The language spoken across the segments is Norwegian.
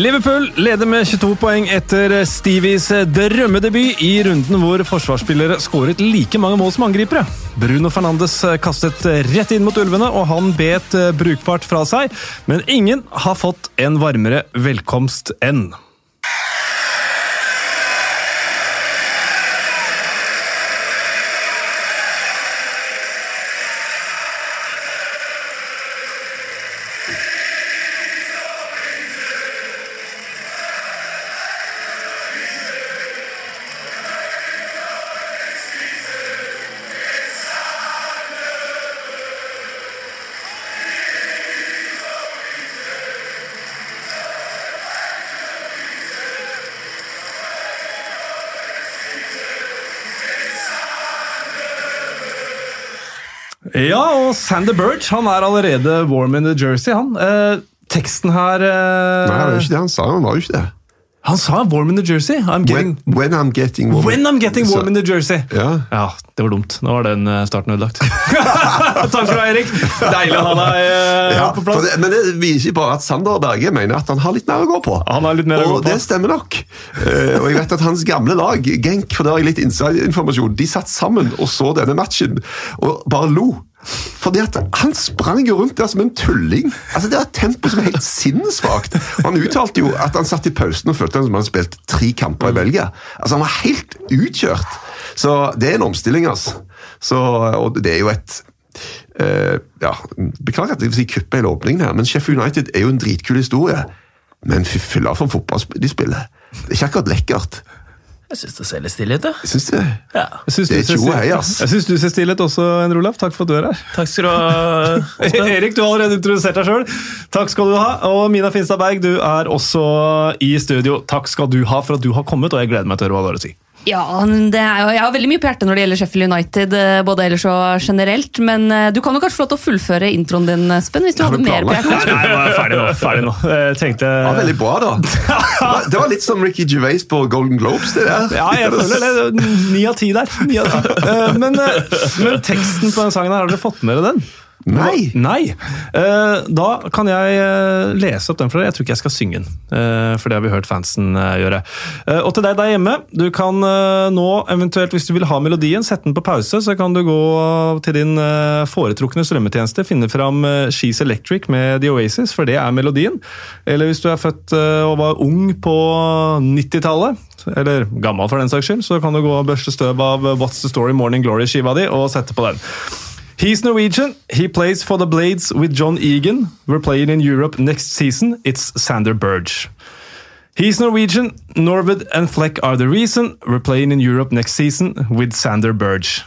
Liverpool leder med 22 poeng etter Stevies drømmedebut i runden hvor forsvarsspillere skåret like mange mål som angripere. Bruno Fernandes kastet rett inn mot ulvene, og han bet brukbart fra seg. Men ingen har fått en varmere velkomst enn. Ja, og Sander Burge han er allerede warm in the jersey, han. Eh, teksten her eh, Nei, det er ikke det han sa. Han var jo ikke det. Han sa warm in the jersey. I'm getting, When, when I'm getting warm. when I'm getting warm in the jersey. Ja. det var dumt. Nå var den eh, starten ødelagt. Takk skal du ha, Erik. Deilig å ha deg eh, Ja, på plass. det, men det viser bare at Sander Berge mener at han har litt mer å gå på. Han har litt mer å gå på. Og det stemmer nok. Uh, og jeg vet at hans gamle lag, Genk, for det har jeg litt inside-informasjon, de satt sammen og så denne matchen og bare lo. Fordi at Han sprang jo rundt der som en tulling. Altså Det var et tempo som er helt sinnssvakt. Han uttalte jo at han satt i pausen og følte han som han hadde spilt tre kamper i Belgia. Altså Han var helt utkjørt. Så det er en omstilling, altså. Så, og det er jo et uh, ja, Beklager at jeg vil si kuppe hele åpningen her, men Sheffield United er jo en dritkul historie. Men fy fylla for en fotball de spiller. Det er ikke akkurat lekkert. Jeg syns det ser litt stille ut, jeg. Synes det. Ja. Jeg syns Det er du still- hei, ass. Jeg syns du ser stille ut også, Endre Olav. Takk for at du er her. Takk skal du ha. Erik, du har allerede introdusert deg sjøl. Takk skal du ha. Og Mina Finstad Berg, du er også i studio. Takk skal du ha for at du har kommet, og jeg gleder meg til å høre hva du har å si. Ja, det er jo, Jeg har veldig mye på hjertet når det gjelder Sheffield United, eh, både ellers og generelt. Men eh, du kan jo kanskje få lov til å fullføre introen din, Espen, hvis du Har hadde mer på hjertet. Nei, jeg er ferdig nå. Ferdig nå. Jeg tenkte Ja, veldig bra, da. Det var litt som Ricky Gervais på Golden Globes. det der. Ja, jeg føler det. Ni av ti der. 9 av ti. Eh, Men, eh, men teksten på den sangen her, har dere fått med dere den? Nei! Nei. Eh, Da kan jeg eh, lese opp den for dere. Jeg tror ikke jeg skal synge den, eh, for det har vi hørt fansen gjøre. Og til deg der hjemme, du kan nå eventuelt, hvis du vil ha melodien, sette den på pause, så kan du gå til din foretrukne strømmetjeneste, finne fram She's Electric med The Oasis, for det er melodien. Eller hvis du er født og var ung på 90-tallet, eller gammel for den saks skyld, så kan du gå og børste støv av What's the Story Morning Glory-skiva di og sette på den. He's Norwegian. He plays for the Blades with John Egan. We're playing in Europe next season. It's Sander Burge. He's Norwegian. Norwood and Fleck are the reason. We're playing in Europe next season with Sander Burge.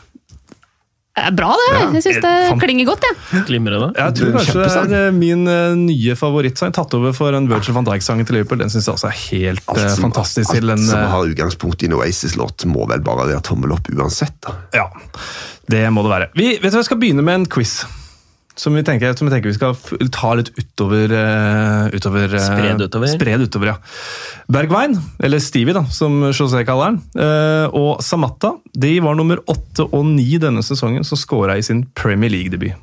Eh, Bra, det. Ja, Jeg syns det fan- klinger godt. jeg. Glimrende. Jeg tror er kanskje det er eh, min uh, nye favorittsang. Tatt over for en Virgil van Dijk-sang til Liverpool. Den syns jeg også er helt Alt eh, som, fantastisk. alt til en, som eh, har utgangspunkt i en Oasis-låt, må vel bare være tommel opp uansett. da. Ja, det må det være. Vi, vet du, hva, jeg skal begynne med en quiz. Som vi tenker, som vi tenker vi skal ta litt utover, eh, utover eh, Spred utover. Spred utover, ja. Bergwijn, eller Stevie, da, som José kaller han, eh, og Samatta de var nummer åtte og ni denne sesongen som skåra i sin Premier League-debut.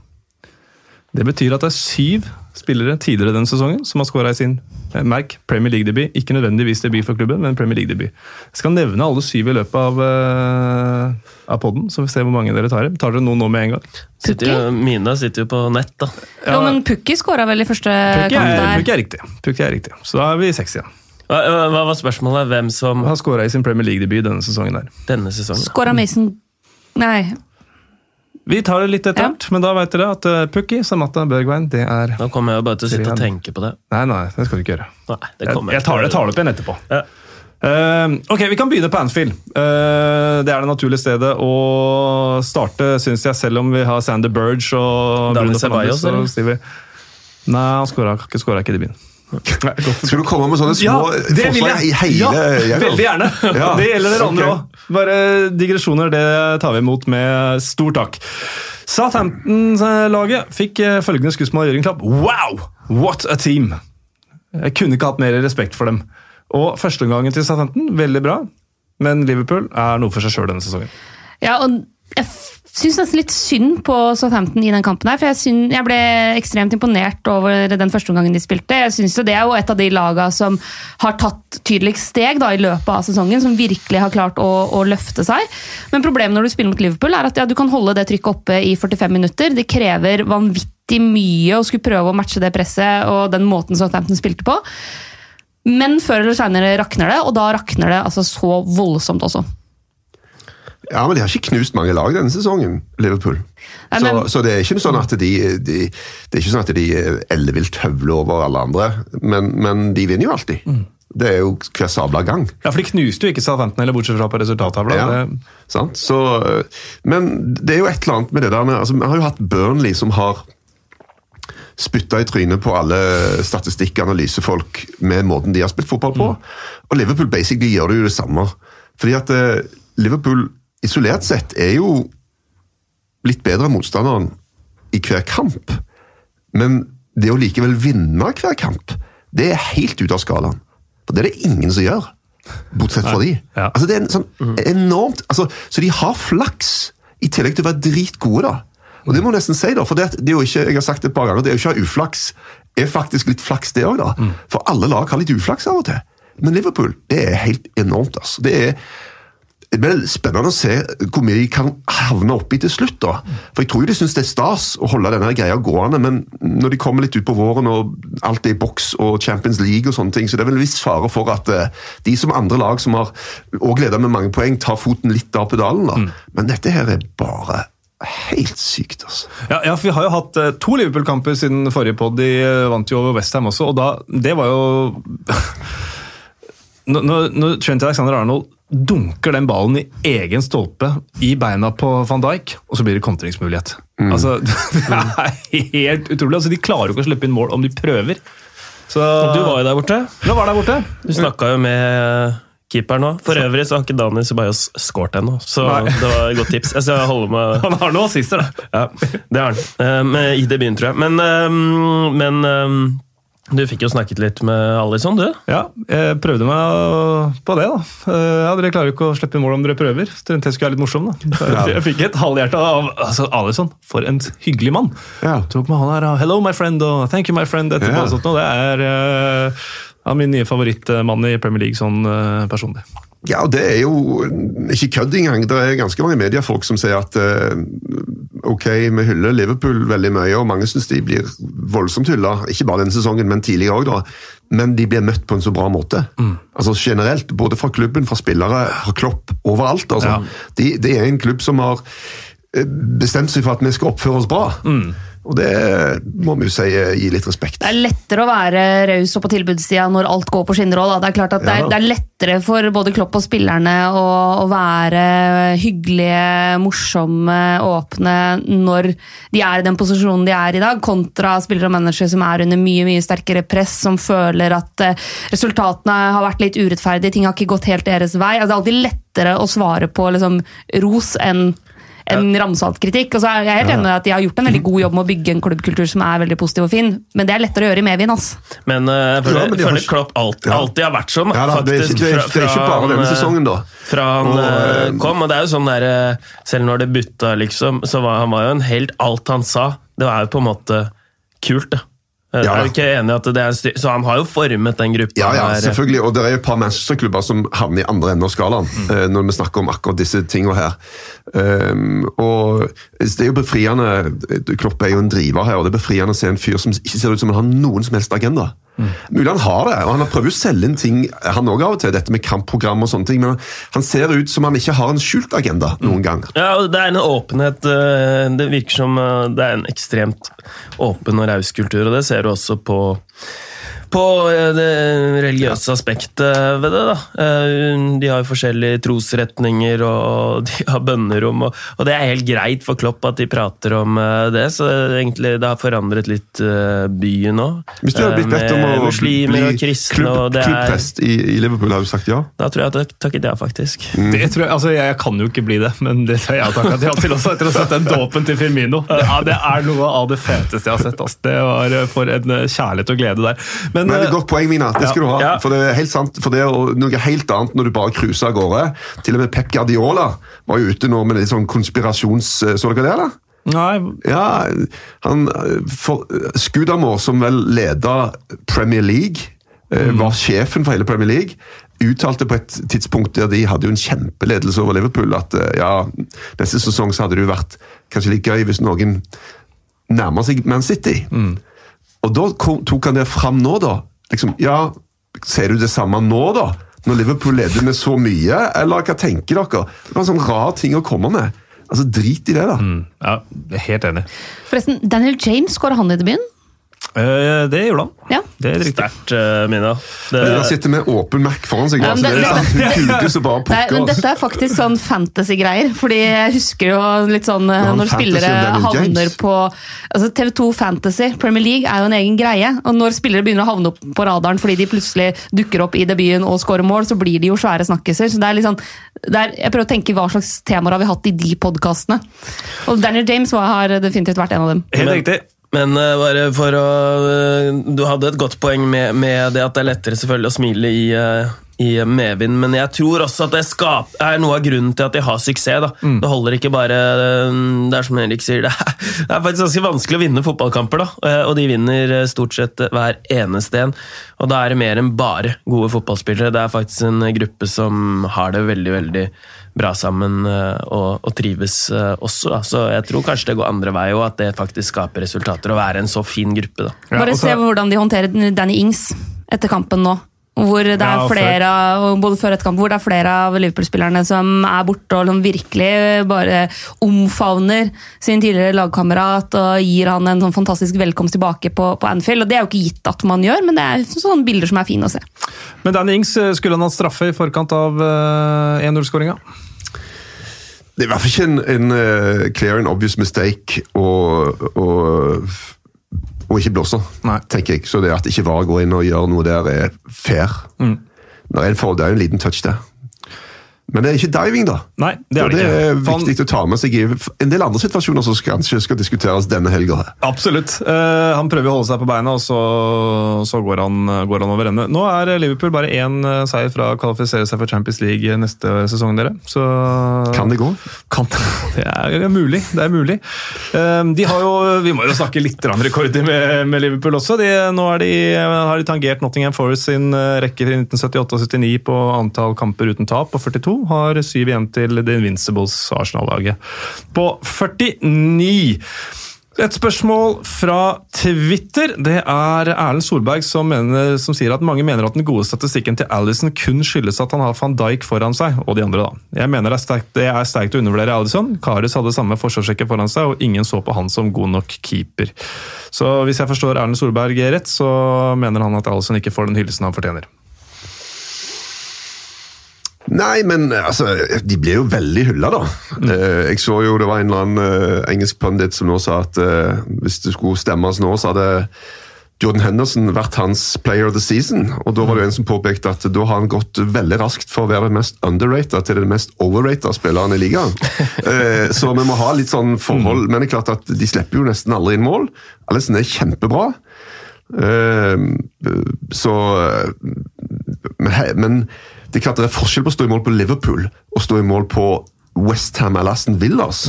Det betyr at det er syv spillere tidligere denne sesongen som har skåra i sin eh, merk Premier League-debut. Ikke nødvendigvis debut for klubben, men Premier League-debut. Jeg skal nevne alle syv i løpet av, uh, av podden, så vi ser hvor mange dere tar. Tar dere noen nå med en gang? Sitter jo, Mina sitter jo på nett, da. Ja. Jo, men Pukki skåra vel i første kamp er, der. Pukki er riktig. Pukki er riktig. Så da er vi seks igjen. Hva, hva var spørsmålet? Hvem som har skåra i sin Premier League-debut denne sesongen. der. denne sesongen? Skåra Mason Nei. Vi tar det litt etter Ja. men da vet dere at uh, Pukki, Samatta, Bergwijn, det er Nå kommer jeg jo bare til å sitte og tenke på det. Nei, nei, det skal du ikke gjøre. Nei, det Jeg, kommer jeg, tar, det, jeg tar det opp igjen etterpå. Ja. Uh, ok, Vi kan begynne på Anfield. Uh, det er det naturlige stedet å starte, syns jeg, selv om vi har Sander Burge og Dani Bruno Fernandes Ceballos. Nei, han skåra ikke, ikke i debuten. Skal du komme med sånne Ja, små det forslag i jeg! hele Ja, veldig gjerne! Ja, Det gjelder dere andre òg. Okay. Bare digresjoner, det tar vi imot med stor takk. Southampton-laget fikk eh, følgende skussmål av Jørgen Klapp. Wow! What a team! Jeg kunne ikke hatt mer respekt for dem. Og Førsteomgangen til Southampton, veldig bra. Men Liverpool er noe for seg sjøl denne sesongen. Ja, og jeg syns nesten litt synd på Southampton i den kampen. her, for Jeg, synes, jeg ble ekstremt imponert over den første omgangen de spilte. Jeg synes jo Det er jo et av de lagene som har tatt tydeligst steg da, i løpet av sesongen. Som virkelig har klart å, å løfte seg. Men problemet når du spiller mot Liverpool, er at ja, du kan holde det trykket oppe i 45 minutter. Det krever vanvittig mye å skulle prøve å matche det presset og den måten Southampton spilte på. Men før eller senere rakner det, og da rakner det altså så voldsomt også. Ja, men de har ikke knust mange lag denne sesongen, Liverpool. Nei, Så, men- så det er ikke sånn at de, de Det er ikke sånn at de ellevilt høvler over alle andre, men, men de vinner jo alltid. Mm. Det er jo hver sabla gang. Ja, for De knuste jo ikke Southampton, eller bortsett fra på resultattavla. Ja, Det- sant? Så, men det er jo et eller annet med det der med altså, Vi har jo hatt Burnley som har spytta i trynet på alle statistikkanalysefolk med måten de har spilt fotball på. Og Liverpool basically gjør det jo det samme. Fordi at eh, Liverpool isolert sett er jo litt bedre enn motstanderen i hver kamp. Men det å likevel vinne hver kamp, det er helt ute av skalaen. For det er det ingen som gjør. Bortsett fra de. Ja. Altså det er en sånn enormt altså, Så de har flaks, i tillegg til å være dritgode, da. Og det må jeg nesten si, da, for det, det er jo ikke jeg har sagt det et par ganger, det er jo ikke å ha uflaks. er faktisk litt flaks, det òg, da. For alle lag har litt uflaks av og til. Men Liverpool, det er helt enormt, altså. Det er det blir spennende å se hvor mye de kan havne oppi til slutt. da. For Jeg tror jo de syns det er stas å holde denne greia gående, men når de kommer litt utpå våren og alt er i boks og Champions League og sånne ting, så det er vel en viss fare for at eh, de som andre lag som har og leda med mange poeng, tar foten litt av pedalen. da. Men dette her er bare helt sykt, altså. Ja, ja, for Vi har jo hatt eh, to Liverpool-kamper siden forrige pod. De eh, vant jo over Westham også, og da, det var jo når Trent Alexander Arnold dunker den ballen i egen stolpe i beina på van Dijk, og så blir det kontringsmulighet. Altså, Det er helt utrolig. Altså, de klarer jo ikke å slippe inn mål om de prøver. Så, Du var jo der borte. Du var der borte. Du snakka jo med keeperen òg. For øvrig så har ikke Daniel Ceballos scoret ennå, så Nei. det var et godt tips. Jeg skal holde med Han har noen assister, da. Ja, det har han. Eh, med- ID begynner, tror jeg. Men, eh, men eh, du fikk jo snakket litt med Alison, du. Ja, jeg prøvde meg på det, da. Eh, Ja, Dere klarer jo ikke å slippe inn mål om dere prøver. Så Jeg skulle være litt morsom, da. Jeg jeg fikk et halvhjerte av altså, Alisson. For en hyggelig mann. Ja. Tok med han her, og 'hello, my friend' og 'thank you, my friend' etterpå. Ja. og sånt, og det er eh, ja, min nye favorittmann i Premier League sånn eh, personlig. Ja, og det er jo ikke kødd engang. Det er ganske mange mediefolk som sier at eh, ok, vi hyller Liverpool veldig mye, og mange syns de blir voldsomt hylla. Ikke bare denne sesongen, men tidligere òg, da. Men de blir møtt på en så bra måte. Altså generelt, både fra klubben, fra spillere, fra Klopp, overalt. altså. Ja. De, det er en klubb som har eh, bestemt seg for at vi skal oppføre oss bra. Og det må vi jo si gir gi litt respekt. Det er lettere å være raus og på tilbudssida når alt går på skinner òg. Det er klart at det er, det er lettere for både Klopp og spillerne å, å være hyggelige, morsomme, åpne når de er i den posisjonen de er i dag, kontra spillere og managere som er under mye mye sterkere press, som føler at eh, resultatene har vært litt urettferdige, ting har ikke gått helt deres vei. Altså, det er alltid lettere å svare på liksom, ros enn en ramsalt kritikk. Og så er jeg helt enig i at De har gjort en veldig god jobb med å bygge en klubbkultur som er veldig positiv og fin, men det er lettere å gjøre i medvind. Altså. Men uh, jeg føler, Ja, men de har Klopp alltid, Ja. alltid har vært sånn. Ja, da, det, ikke, faktisk, det, er, er ikke bare denne eh, sesongen, da. Fra han Og, eh, kom, og det er jo sånn der Selv når det butta, liksom, så var han var jo en helt Alt han sa, det var jo på en måte kult, det. Ja, er du ikke enig at det er styr... Så han har jo formet den gruppa Ja, ja, der. selvfølgelig. Og det er jo et par Manchester-klubber som havner i andre enden av skalaen mm. når vi snakker om akkurat disse tingene her. Um, og det er jo befriende Klopp er jo en driver her, og det er befriende å se en fyr som ikke ser ut som han har noen som helst agenda. Mulig han har det, og han har prøvd å selge inn ting han også av og til, dette med kampprogram og sånne ting, men han ser ut som han ikke har en skjult agenda noen gang. Ja, og det er en åpenhet eh, Det virker som eh, det er en ekstremt åpen og raus kultur, og det ser du også på på eh, det religiøse aspektet ved det. da. Eh, De har jo forskjellige trosretninger, og de har bønnerom, og, og det er helt greit for Klopp at de prater om eh, det. Så egentlig det har forandret litt byen òg. Hvis du hadde blitt bedt om å bli, muslimer kristne, klubb, er, i, i Liverpool, har du sagt ja? da tror jeg at jeg takket ja, faktisk. Det tror jeg, altså jeg kan jo ikke bli det, men det tror jeg har takket ja til også etter å ha sett den dåpen til Firmino. Det er, det er noe av det feteste jeg har sett. Altså. Det var for en kjærlighet og glede der. Men Men, Men det er eh, et godt poeng, Mina. Det skal du ha. Ja. For det er helt sant, for det er noe helt annet når du bare cruiser av gårde. Til og med Pep Guardiola var jo ute nå med litt sånn konspirasjons... Så dere det, eller? Nei, Ja, han eh, for, Skudamor, som vel leda Premier League, mm. var sjefen for hele Premier League, uttalte på et tidspunkt der de hadde jo en kjempeledelse over Liverpool, at eh, ja, neste sesong så hadde det jo vært kanskje litt gøy hvis noen nærmer seg Man City. Og da tok han det fram nå, da. Liksom, ja, Ser du det samme nå, da? Når Liverpool leder med så mye, eller hva tenker dere? Det var en sånn rar ting å komme med. Altså, Drit i det, da. ja, jeg er helt enig. Forresten, Daniel James skåra han i debuten? Eh, det gjorde han. Ja. Det er. Sterkt, uh, Mina. Det, Han sitter med åpen Mac foran seg. Ja, altså, men det, det- sant, Hun kuker så bare Nei, men altså. Dette er faktisk sånn fantasy-greier. Fordi jeg husker jo litt sånn eh, når spillere havner på altså TV2 Fantasy, Premier League, er jo en egen greie. Og når spillere begynner å havne opp på radaren fordi de plutselig dukker opp i debuten og scorer mål, så blir de jo svære snakkiser. Så det er litt sånn, det er, jeg prøver å tenke hva slags temaer har vi hatt i de podkastene. Og Daniel James har definitivt vært en av dem. Helt riktig. Men uh, bare for å uh, Du hadde et godt poeng med, med det at det er lettere selvfølgelig å smile i, uh, i medvind, men jeg tror også at det skap, er noe av grunnen til at de har suksess. Da. Det holder ikke bare Det er som Henrik sier, det er, det er faktisk ganske vanskelig å vinne fotballkamper, da. og de vinner stort sett hver eneste en. Og da er det mer enn bare gode fotballspillere. Det er faktisk en gruppe som har det veldig, veldig bra sammen eh, og, og trives eh, også. Da. Så jeg tror kanskje det går andre vei, òg, at det faktisk skaper resultater. Å være en så fin gruppe, da. Ja, Bare så- se hvordan de håndterer Danny Ings etter kampen nå. Hvor det er flere, av- både før et kamp, hvor det er flere av Liverpool-spillerne som er borte og som virkelig bare omfavner sin tidligere lagkamerat og gir han en sånn fantastisk velkomst tilbake på, på Anfield. Og Det er jo ikke gitt at man gjør, men det er sånne bilder som er fine å se. Men Danny Ings eh, skulle han hatt straffe i forkant av eh, 1-0-skåringa? Det er i hvert fall ikke en, en uh, clear and obvious mistake å, å ikke blåse, Nei. tenker jeg. Så det at ikke VAR går inn og gjør noe der, er fair. Mm. Det er en, det er en liten touch der. Men det er ikke diving, da. Nei, det er det ikke. det er viktig han- å ta med seg i en del andre situasjoner som kanskje skal diskuteres denne helga. Absolutt. Uh, han prøver å holde seg på beina, og så, så går, han, går han over ende. Nå er Liverpool bare én eh, seier fra å kvalifisere seg for Champions League neste sesong, dere. Så Kan det gå? Kan, det er mulig. Det er mulig. Uh, De har jo, vi må jo snakke litt rekorder med, med Liverpool også. De, nå er de, har de tangert Nottingham Forest sin rekke i 1978 og 79 på antall kamper uten tap, på 42. Har syv igjen til The Invincibles Arsenal-laget på 49. Et spørsmål fra Twitter. Det er Erlend Solberg som, mener, som sier at mange mener at den gode statistikken til Alison kun skyldes at han har van Dijk foran seg, og de andre, da. Jeg mener det er sterkt, det er sterkt å undervurdere Alison. Karius hadde samme forsvarsrekke foran seg, og ingen så på han som god nok keeper. Så hvis jeg forstår Erlend Solberg rett, så mener han at Alison ikke får den hyllesten han fortjener. Nei, men altså, de ble jo veldig hylla, da. Eh, Jeg så jo det var en eller annen eh, engelsk pundit som nå sa at eh, hvis det skulle stemmes nå, så hadde Jordan Henderson vært hans player of the season. Og da var det jo en som påpekte at da har han gått veldig raskt for å være den mest underrated til den mest overrated spilleren i ligaen. Eh, Så vi må ha litt sånn forhold. Men det er klart at de slipper jo nesten aldri inn mål. Alison er kjempebra. Eh, Så men, men det klart det er forskjell på å stå i mål på Liverpool og stå i mål på Westham eller Aston Villas.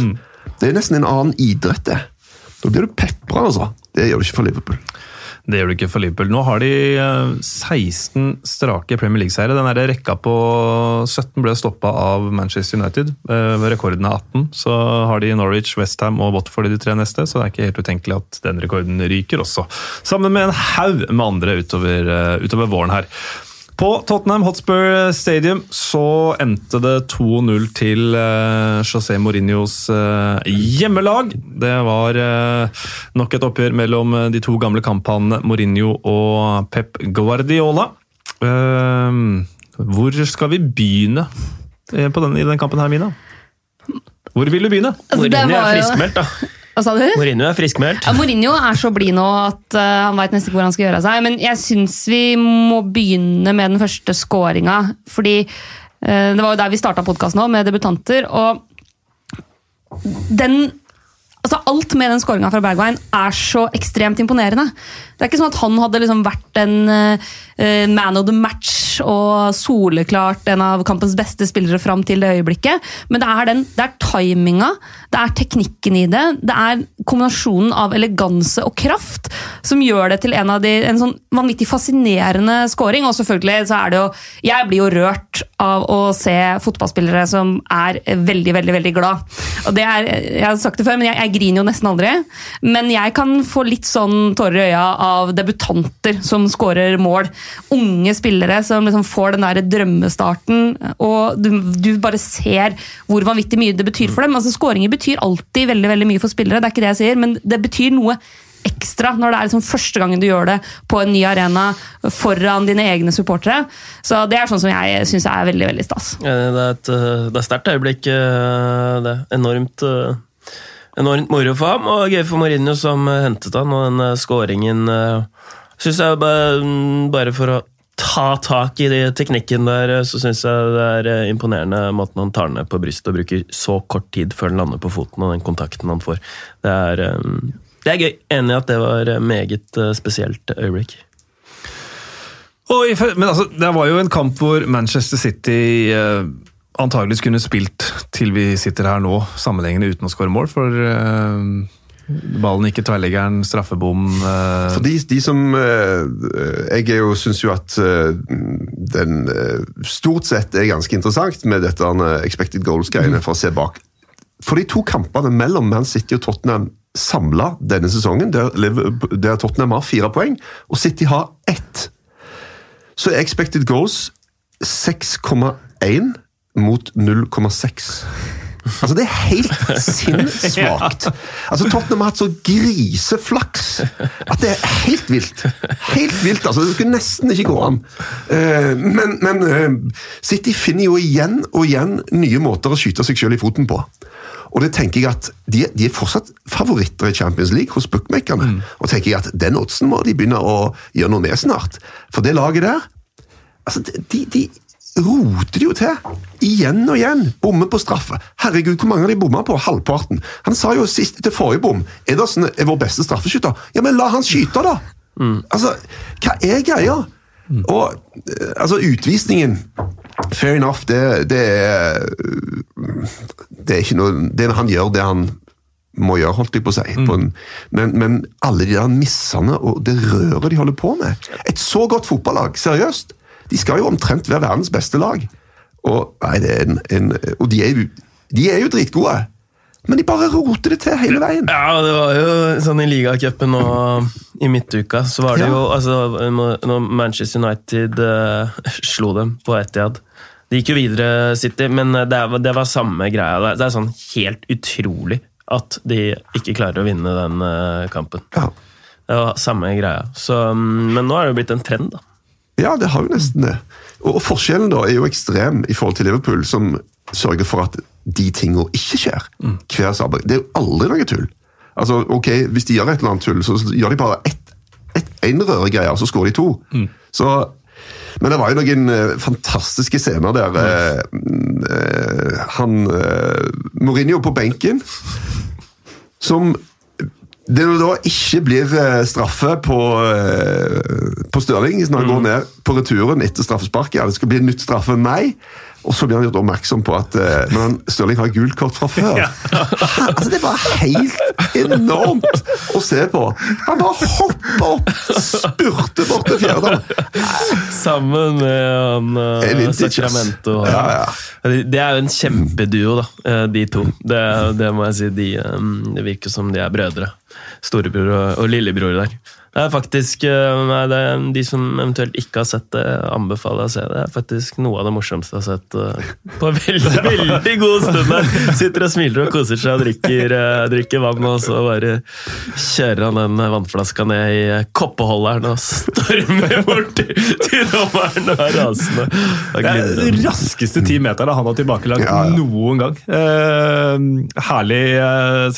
Det er nesten en annen idrett, det. Da blir du pepra, altså. Det gjør du ikke for Liverpool. Det gjør du ikke for Liverpool. Nå har de eh, 16 strake Premier League-seiere. Den der rekka på 17 ble stoppa av Manchester United. Eh, Rekorden er 18. Så har de Norwich, Westham og Watford i de tre neste, så det er ikke helt utenkelig at den rekorden ryker også. Sammen med en haug med andre utover, eh, utover våren her. På Tottenham Hotspur Stadium så endte det 2-0 til eh, José Mourinhos eh, hjemmelag. Det var eh, nok et oppgjør mellom de to gamle kamphanene Mourinho og Pep Guardiola. Eh, hvor skal vi begynne på den, i den kampen her, Mina? Hvor vil du begynne? Altså, Mourinho er jo- friskmeldt, da. Hva sa du? Mourinho er friskmeldt. Ja, Mourinho er så blid nå at uh, han veit nesten ikke hvor han skal gjøre av seg. Men jeg syns vi må begynne med den første scoringa. Fordi uh, det var jo der vi starta podkasten nå, med debutanter. Og den Altså Alt med den skåringa fra Bergwijn er så ekstremt imponerende. Det er ikke sånn at han hadde liksom vært en uh, man of the match og soleklart en av kampens beste spillere fram til det øyeblikket. Men det er, den, det er timinga, det er teknikken i det, det er kombinasjonen av eleganse og kraft som gjør det til en de, en sånn vanvittig fascinerende scoring. Og selvfølgelig så er det jo Jeg blir jo rørt av å se fotballspillere som er veldig, veldig veldig glad. Og det er, Jeg har sagt det før, men jeg, jeg griner jo nesten aldri. Men jeg kan få litt sånn tårer i øya av debutanter som skårer mål. Unge spillere som liksom får den der drømmestarten, og du, du, bare ser hvor vanvittig mye det betyr for dem. Altså Skåringer betyr alltid veldig, veldig mye for spillere, det er ikke det jeg sier, men det betyr noe ekstra når det er liksom første gangen du gjør det på en ny arena foran dine egne supportere. Så det er sånn som jeg syns er veldig veldig stas. Det er et eh, det er sterkt øyeblikk. Eh, det enormt, eh, enormt moro for ham, og gøy for Mourinho som hentet han, og den skåringen syns jeg mm, bare for å ta tak i teknikken der, så syns jeg det er imponerende måten han tar ned på brystet og bruker så kort tid før den lander på foten, og den kontakten han får. Det er det er gøy. Enig i at det var meget eh, spesielt øyeblikk. Oi, men altså, Det var jo en kamp hvor Manchester City eh, antageligvis kunne spilt til vi sitter her nå, sammenhengende uten å skåre mål. For eh, ballen gikk i tverrleggeren, straffebom eh. For de, de som eh, Jeg jo, syns jo at den stort sett er ganske interessant med dette expected goals-greiene, for å se bak. For de to kampene mellom Man City og Tottenham samla denne sesongen, der, der, Tottenham har fire poeng, og City har ett. Så er expected goals 6,1 mot 0,6. Altså, Det er helt sinnssvakt. Altså, Tottenham har hatt så griseflaks at det er helt vilt. Helt vilt, altså. Det skulle nesten ikke gå an. Eh, men, men eh, City finner jo igjen og igjen nye måter å skyte seg selv i foten på. Og det tenker jeg at de, de er fortsatt favoritter i Champions League hos bookmakerne. Mm. Og tenker jeg at den oddsen må de begynne å gjøre noe med snart. For det laget der altså de, de roter de jo til. Igjen og igjen. Bommer på straffe. Herregud, hvor mange har de bomma på? Halvparten. Han sa jo sist til forrige bom Edersen er vår beste straffeskytter. Ja, men la han skyte, da! Mm. Altså, hva er greia? Mm. Og eh, altså, utvisningen Fair enough, det, det, er Det er ikke noe det Han gjør det han må gjøre, holdt jeg på å si. Mm. På en, men, men, alle de der missene og det røret de holder på med Et så godt fotballag, seriøst! De skal jo omtrent være verdens beste lag. Og, nei, en, en, og de, er jo, de er jo dritgode. Men de bare roter det til hele veien. Ja, det var jo sånn i ligacupen og i midtuka, så var det ja. jo altså, Når Manchester United uh, slo dem på Etiad De gikk jo videre, City, men det, det, var samme greia. Det er sånn helt utrolig at de ikke klarer å vinne den uh, kampen. Ja. Det var samme greia. Så, um, men nå er det jo blitt en trend, da. Ja, det har jo nesten det. Og, og forskjellen da er jo ekstrem i forhold til Liverpool, som sørger for at de tingene ikke skjer. Mm. Hver sabbat. Det er jo aldri noe tull. Altså, ok, Hvis de gjør et eller annet tull, så gjør de bare ett, ett, en røregreie, og så skårer de to. Mm. Så, men det var jo noen uh, fantastiske scener der. Uh, uh, han Mourinho på benken, som det da ikke blir straffe på, på Stirling når han mm. går ned på returen etter straffesparket. ja, Det skal bli nytt straffe. Nei. Og så blir han gjort oppmerksom på at uh, men Stirling har gult kort fra før. Ja. altså, det var helt enormt å se på! Han bare hopper opp, spurter bort til fjerde. Sammen med han uh, Sacramento. Ja, ja. Det er jo en kjempeduo, da, eh, de to. Det, det må jeg si. De, um, det virker som de er brødre. Storebror og, og lillebror der. Det er faktisk eh, nei, det er De som eventuelt ikke har sett det, anbefaler å se det. Det er faktisk noe av det morsomste jeg har sett uh, på veldig veldig god stund. der. Sitter og smiler og koser seg og drikker, uh, drikker vann, og så bare kjører han den vannflaska ned i koppeholderen og stormer bort til, dommeren og er rasende. Det er den raskeste ti meterne han har tilbakelagt ja, ja. noen gang. Eh, herlig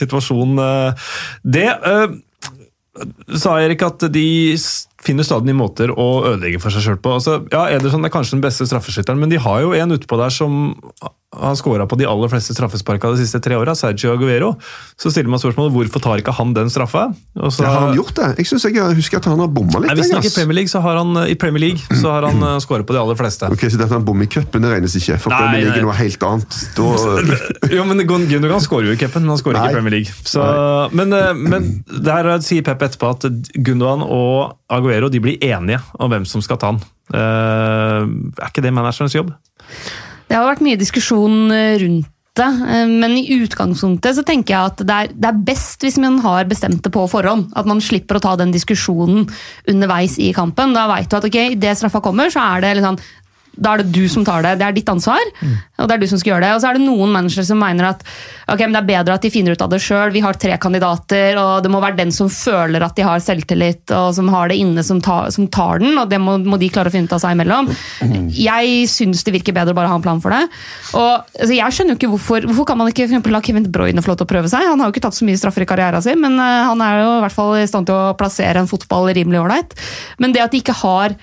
situasjon, det sa Erik at de finner stadig nye måter å ødelegge for seg sjøl på. Altså, ja, Ederson er kanskje den beste straffeskytteren, men de har jo en utpå der som har skåra på de aller fleste straffesparka de siste tre åra, Sergio Aguero, så stiller man spørsmålet hvorfor tar ikke han den straffa? Så, Ja, har han gjort det? Jeg synes jeg husker at han har bomma litt. Nei, hvis han ikke i. Premier League, så har han, i Premier League så har han skåra skåret på de aller fleste. Ok, Så dette han bommer i cupen, det regnes ikke? For Nei, Premier League er noe helt annet. Da, Jo, men Gun- Gundogan skårer jo i cupen, men han skårer ikke i Premier League. Så, men, uh, men der sier Pep etterpå at Gundogan og Aguero de blir enige om hvem som skal ta han. Uh, er ikke det managerens jobb? Det har vært mye diskusjon eh, rundt det, eh, men i utgangspunktet så tenker jeg at det er, det er best hvis man har bestemt det på forhånd. At man slipper å ta den diskusjonen underveis i kampen. Da veit du at ok, idet straffa kommer, så er det liksom da er det du som tar det. Det er ditt ansvar, og det er du som skal gjøre det. Og så er det noen managere som mener at ok, men det er bedre at de finner ut av det sjøl. Vi har tre kandidater, og det må være den som føler at de har selvtillit og som har det inne, som, tar- som tar den. Og det må, må de klare å finne ut av seg imellom. Jeg syns det virker bedre å bare ha en plan for det. Og altså, jeg skjønner jo ikke hvorfor Hvorfor kan man ikke for eksempel, la Kevin Broyne få lov til å prøve seg? Han har jo ikke tatt så mye straffer i karrieren sin, men uh, han er jo i hvert fall i stand til å plassere en fotball rimelig ålreit. Men det at de ikke har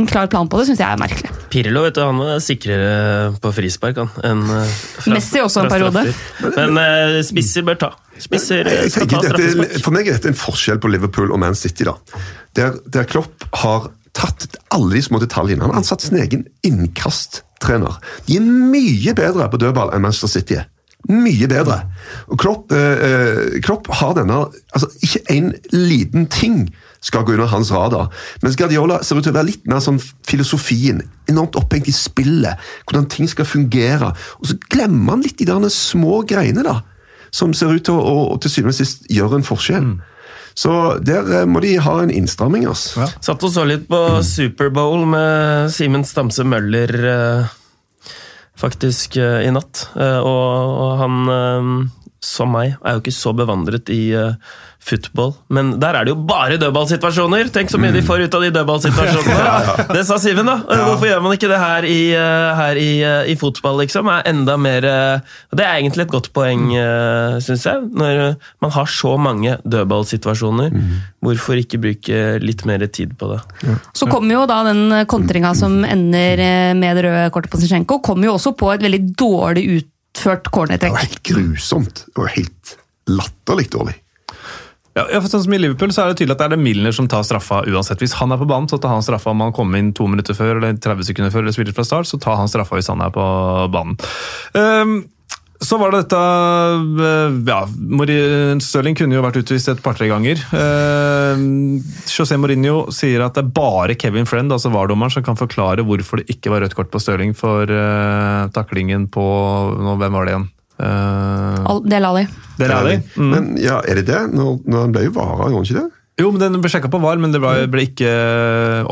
en klar plan på det, syns jeg er merkelig. Pirlo vet du, han var sikrere på frispark han, enn eh, fra- Messi også en periode. Men uh, spisser bør ta. Spisser eh, jeg skal ta dette, straffespark. for meg er dette en forskjell på Liverpool og Man City. da. Der, der Klopp har tatt alle de små detaljene. Han har ansatt sin egen innkasttrener. De er mye bedre på dødball enn Manchester City er. Mye bedre. Og Klopp, eh, eh, Klopp har denne altså Ikke en liten ting skal gå under hans radar. Mens Guardiola ser ut til å være litt mer sånn filosofien. Enormt opphengt i spillet. Hvordan ting skal fungere. Og så glemmer han litt de der små greiene, da. Som ser ut til å, å, til syvende og sist gjøre en forskjell. Så der eh, må de ha en innstramming. Ja. Satt og så litt på Superbowl med Simen Stamse Møller eh, faktisk eh, i natt. Og, og han, som meg, er jo ikke så bevandret i football. Men der er det jo bare dødballsituasjoner! Tenk så mye de får ut av de dødballsituasjonene! Det sa Siven, da. Ja. Hvorfor gjør man ikke det her i, eh, her i, eh, i fotball, liksom? Er enda mer eh, Det er egentlig et godt poeng, uh, syns jeg. Når man har så mange dødballsituasjoner, hvorfor ikke bruke litt mer tid på det? Så kommer jo da den kontringa som ender med det røde kortet på Zizjenko, kommer jo også på et veldig dårlig utført Det var helt grusomt. Det var helt latterlig dårlig. Ja, for sånn som I Liverpool så er det tydelig at det er det Milner som tar straffa uansett. Hvis han er på banen, så tar han straffa om han kommer inn to minutter før eller 30 sekunder før eller spiller fra start. så tar han straffa hvis han er på banen. Um, så var det dette eh, ja, Stirling kunne jo vært utvist et par-tre ganger. Ehm, José Mourinho sier at det er bare Kevin Friend, altså VAR-dommeren, som kan forklare hvorfor det ikke var rødt kort på Stirling for eh, taklingen på nå, Hvem var det igjen? Uh, Del Ali. det Ali. Mm. Men ja, er det det? Nå, nå han ble jo vara, gjorde han ikke det? Jo, men Den ble sjekka på VAR, men det ble, ble ikke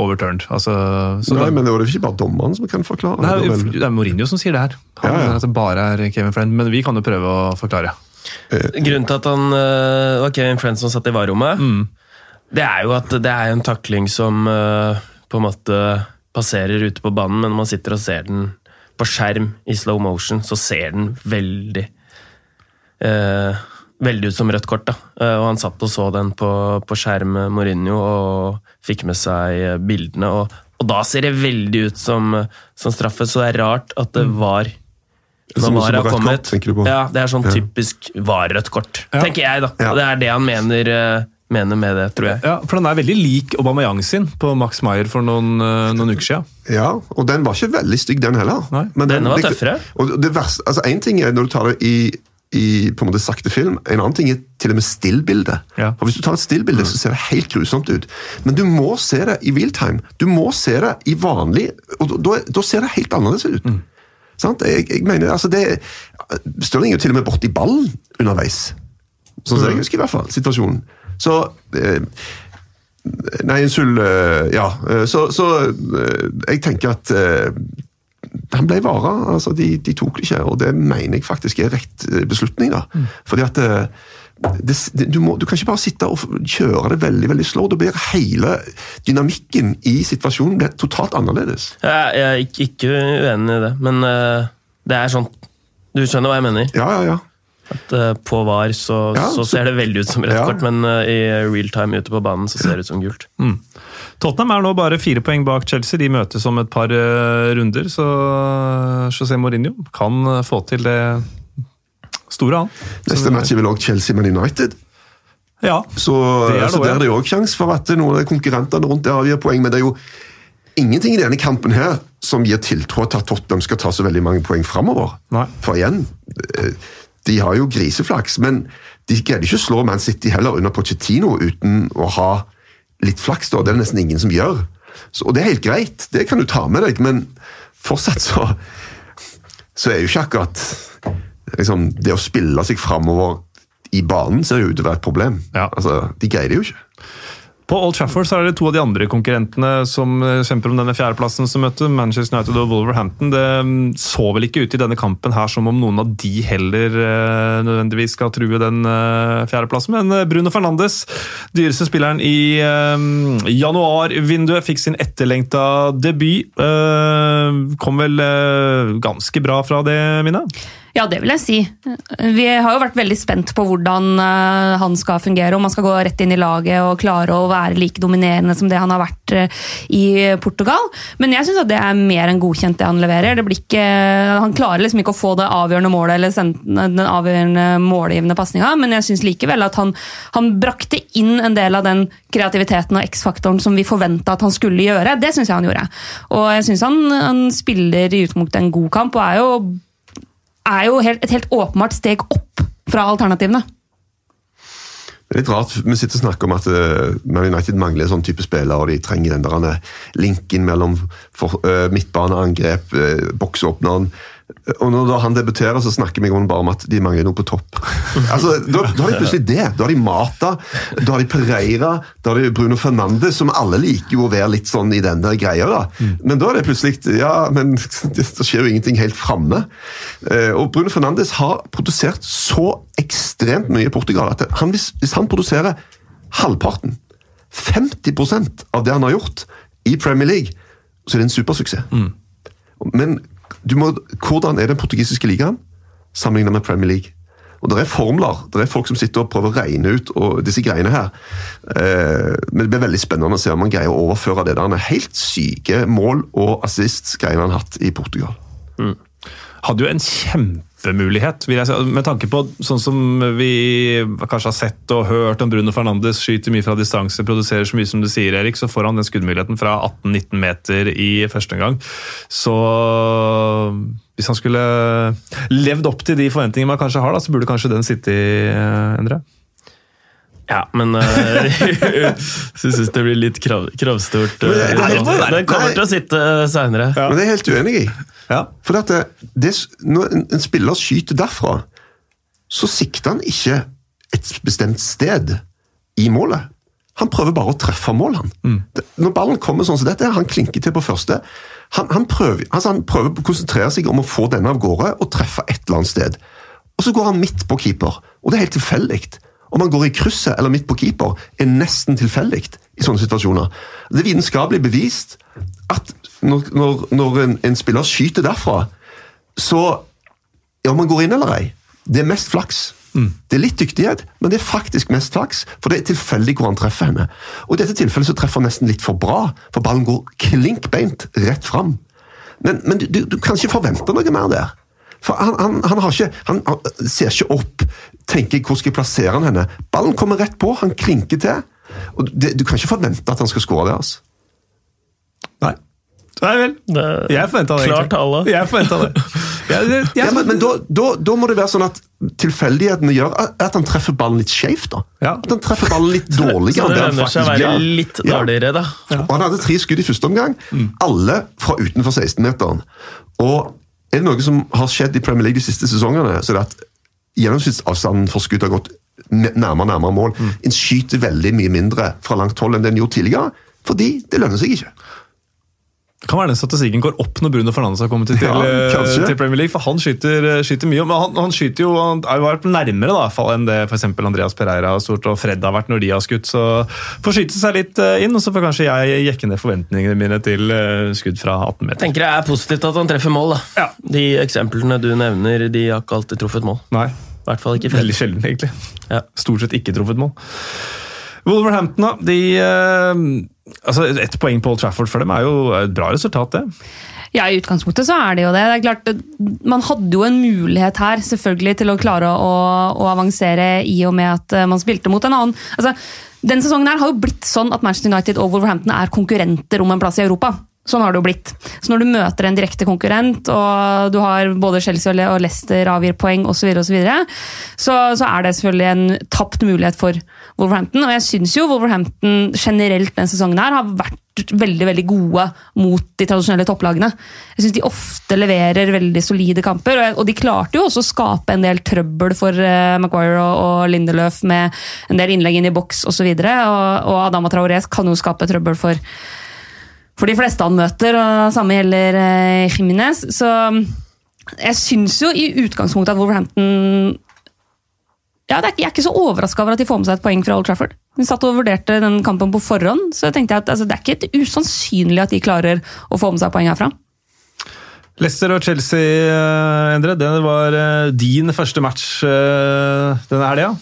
overturned. Altså, så Nei, det, men det var det ikke bare dommeren som kan forklare? Nei, det, det er Mourinho som sier det her. Han Ja, ja. mener At det bare er Kevin Friend, men vi kan jo prøve å forklare. Grunnen til at han eh, var Kevin Friend som satt i varerommet, det er jo at det er en takling som eh, på en måte passerer ute på banen, men når man sitter og ser den på skjerm i slow motion, så ser den veldig eh, Veldig ut som rødt kort. da. Eh, og Han satt og så den på, på skjerm, Mourinho, og fikk med seg eh, bildene. Og, og da ser det veldig ut som, som straffe, så det er rart at det var når VAR har kommet. kort? Ja, det er sånn typisk VAR-rødt kort, Ja. tenker jeg. da. Ja. Og Det er det han mener, eh, mener med det, tror jeg. Ja, For den er veldig lik Aubameyang sin på Max Meyer for noen, eh, noen uker siden. Ja, og den var ikke veldig stygg, den heller. Nei, Men denne var tøffere. Og det verste, altså En ting er når du tar det i, i på en måte sakte film, en annen ting er til og med stillbildet. Ja. For Hvis du tar et stillbilde, så ser det helt grusomt ut. Men du må se det i realtime. Du må se det i vanlig og da, da ser det helt annerledes ut. Sant? Jeg, jeg mener, altså det Stirling er jo til og med borti ballen underveis. Sånn som jeg husker i hvert fall situasjonen. Så eh, Nei, unnskyld. eh, Ja. eh, Så, så jeg tenker at han ble vara. Altså, de, de tok det ikke, og det mener jeg faktisk er rett beslutning. da. Fordi at det, det, du, må, du kan ikke bare sitte og kjøre det veldig veldig slow. Da blir hele dynamikken i situasjonen blir totalt annerledes. Jeg, jeg er ikke, uenig i det, men det er sånn Du skjønner hva jeg mener? Ja, ja, ja. At, uh, på VAR så, Ja, så så- ser det veldig ut som rødt Ja. kort, men uh, i real time ute på banen så ser det ut som gult. Tottenham er nå bare fire poeng bak Chelsea. De møtes om et par uh, runder, så José Mourinho kan få til det store, han. Neste match er vel også Chelsea med United. Ja. Så, Det er det så der er det også sjanse for at noen av de konkurrentene rundt der avgir poeng. Men det er jo ingenting i denne kampen her som gir tiltro til at Tottenham skal ta så veldig mange poeng framover. For igjen, de har jo griseflaks, men de greide ikke å slå Man City heller under Pochettino uten å ha litt flaks. da, Det er det nesten ingen som gjør. Så, og det er helt greit, det kan du ta med deg, men fortsatt så, så er jo ikke akkurat liksom, Det å spille seg framover i banen ser jo ut til å være et problem. Ja. Altså, De greier det jo ikke. På Old Trafford så er det to av de andre konkurrentene som eh, kjemper om denne fjerdeplassen som møtte Manchester United og Wolverhampton. Det mm, så vel ikke ut i denne kampen her som om noen av de heller eh, nødvendigvis skal true den eh, fjerdeplassen, men Bruno Fernandes, dyreste spilleren i januarvinduet, fikk sin etterlengta debut. Kom vel ganske bra fra det, Mina? Ja, det vil jeg si. Vi har jo vært veldig spent på hvordan eh, han skal fungere. Om han skal gå rett inn i laget og klare å være like dominerende som det han har vært eh, i Portugal. Men jeg syns det er mer enn godkjent, det han leverer. Det ikke, han klarer liksom ikke å få det avgjørende målet eller den avgjørende målgivende pasninga, men jeg syns likevel at han, han brakte inn en del av den kreativiteten og X-faktoren som vi forventa at han skulle gjøre. Det syns jeg han gjorde. Og jeg syns han, han spiller i utgangspunktet en god kamp, og er jo er jo helt, et helt åpenbart steg opp fra alternativene. Det er litt rart, Vi sitter og snakker om at eh, Man United mangler en sånn type spiller, og de trenger den der eh, linken mellom eh, midtbaneangrep, bokseåpneren, boksåpneren. Og når han debuterer, så snakker vi bare om at de mangler noe på topp. altså, da, da har de plutselig det. Da har de Mata, da har de Pereira, da har de Bruno Fernandes, som alle liker jo å være litt sånn i den der greia. da. Men da er det plutselig Ja, men det, det skjer jo ingenting helt framme. Eh, og Bruno Fernandes har produsert så ekstremt mye i Portugal at han, hvis, hvis han produserer halvparten, 50% av det han har gjort i Premier League, så er det en supersuksess. Men du må, hvordan er den portugisiske ligaen sammenlignet med Premier League? Og Det er formler, det er folk som sitter og prøver å regne ut disse greiene her. Eh, men Det blir veldig spennende å se om han greier å overføre det der helt syke mål- og assist-greiene han har hatt i Portugal. hadde jo en kjempemulighet, vil jeg si. Med tanke på sånn som vi kanskje har sett og hørt om Bruno Fernandes skyter mye fra distanse, produserer så mye som du sier, Erik, så får han den skuddmuligheten fra 18-19 meter i første omgang. Så hvis han skulle levd opp til de forventningene man kanskje har, da, så burde kanskje den sitte i, eh, Endre? Ja, men uh, jeg syns det blir litt krav, kravstort. Uh, det, det- det er den kommer til å sitte seinere. Men det er jeg helt uenig i. Ja. For at det, det, når en, en spiller skyter derfra, så sikter han ikke et bestemt sted i målet. Han prøver bare å treffe mål, han. Mm. når ballen kommer sånn som dette, han klinker til på første. Han, han, prøver, altså han prøver å konsentrere seg om å få denne av gårde og treffe et eller annet sted. Og så går han midt på keeper, og det er helt tilfeldig. Om han går i krysset eller midt på keeper, er nesten tilfeldig i sånne situasjoner. Det er vitenskapelig bevist at når, når, når en, en spiller skyter derfra, så ja, om han går inn eller ei, det er mest flaks. Det er litt dyktighet, men det er faktisk mest flaks, for det er tilfeldig hvor han treffer henne. Og I dette tilfellet så treffer han nesten litt for bra, for ballen går klinkbeint rett fram. Men, men du, du kan ikke forvente noe mer der. For han, han, han, har ikke, han, han ser ikke opp, tenker hvor skal jeg plassere han henne. Ballen kommer rett på, han klinker til. Og det, Du kan ikke forvente at han skal skåre det. altså. Nei. Nei vel. Det- Jeg forventa det. Klart alle. Jeg forventa det. Jeg, jeg, Ja, men, men da, da, da må det være sånn at tilfeldighetene gjør at, han treffer ballen litt skjevt. da. Ja. At han treffer ballen litt Så dårligere. det enn det han lønner seg å faktisk være litt dårligere, da. Og Han hadde tre skudd i første omgang, alle fra utenfor 16-meteren. Og er det noe som har skjedd i Premier League de siste sesongene, så er det at gjennomsnittsavstanden for skudd har gått nærmere nærmere mål. En skyter veldig mye mindre fra langt hold enn det en gjorde tidligere, fordi det lønner seg ikke. Det kan være den statistikken går opp når Bruno Fernandes har kommet til, Ja, eh, til Premier League. For han skyter, eh, skyter mye. Men han, han skyter jo han har jo vært nærmere da, i hvert fall enn det f.eks. Andreas Pereira har stort, og Fred har vært når de har skutt. Så får skyte seg litt eh, inn, og så får kanskje jeg jekke ned forventningene mine til eh, skudd fra 18 meter. tenker det er positivt at han treffer mål. da. Ja. De eksemplene du nevner, de har ikke alltid truffet mål. Nei. I hvert fall ikke Veldig Fred. sjelden, egentlig. Ja. Stort sett ikke truffet mål. Wolverhampton, da. De, eh, altså Ett poeng på Old Trafford for dem er jo et bra resultat, det. Ja, I utgangspunktet så er det jo det. det er klart, Man hadde jo en mulighet her selvfølgelig til å klare å, å avansere i og med at eh, man spilte mot en annen. Altså, Den sesongen her har jo blitt sånn at Manchester United og Wolverhampton er konkurrenter om en plass i Europa. Sånn har det jo blitt. Så når du møter en direkte konkurrent, og du har både Chelsea og Leicester avgir poeng osv., så, videre, så så er det selvfølgelig en tapt mulighet for Wolverhampton. Og jeg syns jo Wolverhampton generelt denne sesongen her har vært veldig veldig gode mot de tradisjonelle topplagene. Jeg syns de ofte leverer veldig solide kamper, og- de klarte jo også å skape en del trøbbel for eh, Maguire og, Lindeløf med en del innlegg inn i boks osv. Og, så og, og Adama Traoré kan jo skape trøbbel for for de fleste han møter, og samme gjelder Jiminez. Jimenez. Så jeg syns jo i utgangspunktet at Wolverhampton ja, det er, Jeg er ikke så overraska over at de får med seg et poeng fra Old Trafford. De satt og vurderte den kampen på forhånd, så jeg tenkte at altså, det er ikke et usannsynlig at de klarer å få med seg poeng herfra. Leicester og Chelsea, eh, Endre, det var eh, din første match eh, denne helga.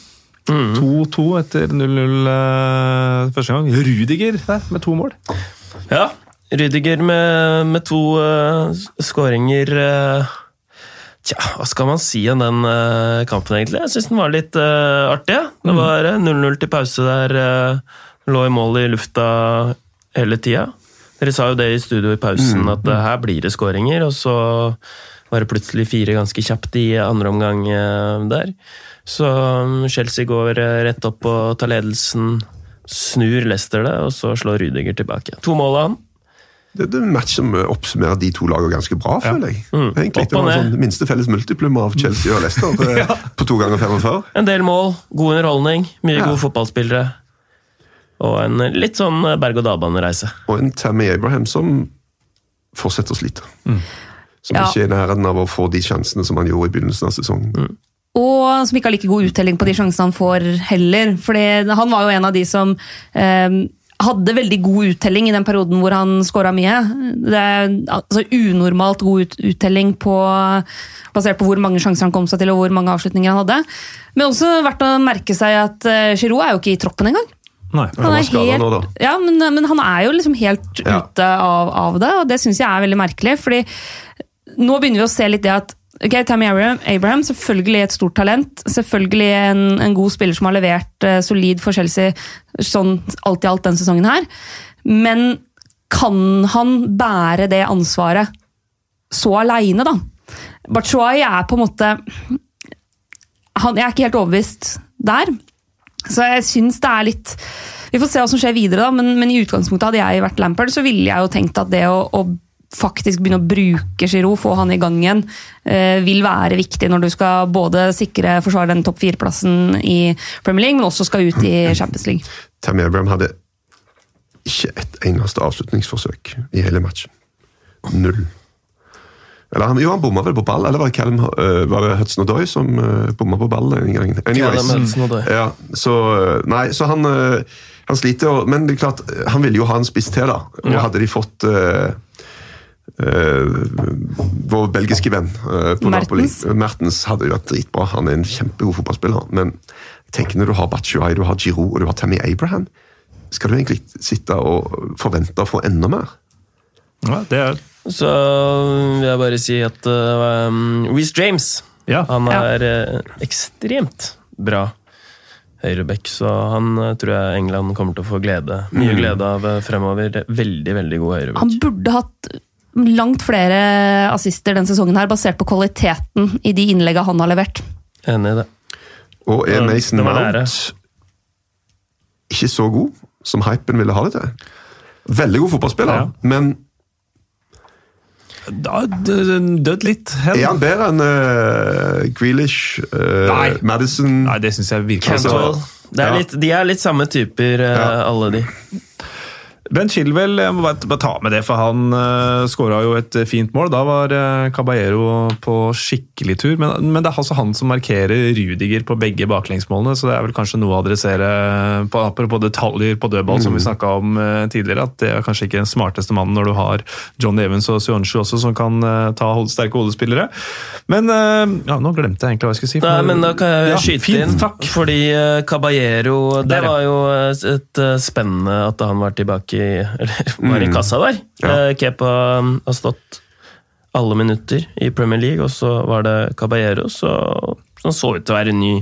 2-2 etter 0-0 eh, første gang. Rudiger der med to mål. Ja, Rudiger med, med to uh, skåringer eh, Tja, hva skal man si om den eh, kampen, egentlig? Jeg syns den var litt uh, artig. ja. Det var eh, 0-0 til pause der. Uh, lå i mål i lufta hele tida. Dere sa jo det i studio i pausen, at uh, her blir det skåringer. Og så var det plutselig fire ganske kjapt i andre omgang eh, der. Så um, Chelsea går eh, rett opp og tar ledelsen. Snur Leicester det, og så slår Rydiger tilbake. To mål av han. Det, er en match som oppsummerer de to lagene ganske bra, føler jeg. Mm. Egentlig, Det var en sånn minste felles multiplum av Chelsea og Leicester det, på to ganger 45. En del mål, god underholdning, mye Ja. gode fotballspillere. Og en litt sånn berg-og-dal-bane-reise. Og en Tammy Abraham som fortsetter å slite. Som Ja. ikke er i nærheten av å få de sjansene som han gjorde i begynnelsen av sesongen. Og som ikke har like god uttelling på de sjansene han får heller. For han var jo en av de som eh, hadde veldig god uttelling i den perioden hvor han skåra mye. Det er altså unormalt god ut uttelling på, basert på hvor mange sjanser han kom seg til og hvor mange avslutninger han hadde. Men også verdt å merke seg at uh, Giroud er jo ikke i troppen engang. Nei. Han var er helt- nå, da. Ja, men, men han er jo liksom helt Ja. ute av, av det, og det syns jeg er veldig merkelig. fordi nå begynner vi å se litt det at ok, Tammy Abraham, selvfølgelig et stort talent. Selvfølgelig en, en god spiller som har levert uh, solid for Chelsea sånn alt i alt denne sesongen her. Men kan han bære det ansvaret så aleine, da? Batshuayi er på en måte han, Jeg er ikke helt overbevist der. Så jeg syns det er litt Vi får se hva som skjer videre, da, men, men i utgangspunktet hadde jeg vært Lampard, så ville jeg jo tenkt at det å, å faktisk begynne å bruke Giroud, få han i gang igjen, eh, vil være viktig når du skal både sikre forsvare den topp fire-plassen i Premier League, men også skal ut i Champions League. Tammy Abraham hadde ikke et eneste avslutningsforsøk i hele matchen. Null. Eller han, jo, han bomma vel på ball, eller var det, Callum, øh, var det Hudson Odoi som uh, bomma på ball? Anyways. Callum Ja, så, nei, så han, han sliter, og- men det er klart, han ville jo ha en spiss til, da. Og Ja. hadde de fått øh, vår belgiske venn øh, på Napoli Mertens. Mertens hadde jo vært dritbra. Han er en kjempegod fotballspiller. Men tenk når du har Batshuay, du har Giroud og du har Tammy Abraham, skal du egentlig sitte og forvente å få enda mer? Ja, det er Så vil jeg bare si at uh, um, Reece James Ja. han er ja. ekstremt bra høyreback, så han eh, tror jeg England kommer til å få glede, mye glede av eh, fremover. Veldig, veldig god høyreback. Han burde hatt langt flere assister den sesongen her, basert på kvaliteten i de innleggene han har levert. Enig i det. Og er Mason. Mount ikke så god som hypen ville ha det til? Veldig god fotballspiller, Ja. men Da dødd litt hen. er han bedre enn uh, Grealish, uh, Nei. Madison Nei, det syns jeg virkelig Altså, Det er ja. litt, de er litt samme typer, uh, Ja. alle de. Ben Chilwell, jeg må bare, ta med det, for han uh, skåra jo et fint mål. Da var uh, Caballero på skikkelig tur, men, men, det er altså han som markerer Rudiger på begge baklengsmålene, så det er vel kanskje noe å adressere på, apropos detaljer på dødball, mm. som vi mm. snakka om uh, tidligere. At det er kanskje ikke den smarteste mannen når du har John Evans og Sionchu også, som kan uh, ta hold, sterke hodespillere. Men ja, nå glemte jeg egentlig hva jeg skulle si. Nei, men da kan jeg ja, skyte fint, inn, takk. fordi Caballero Det Der, var jo et spennende at han var tilbake i, eller var i mm. kassa der. Ja. Eh, Kepa um, har stått alle minutter i Premier League, og så var det Caballero, så, som så ut til å være ny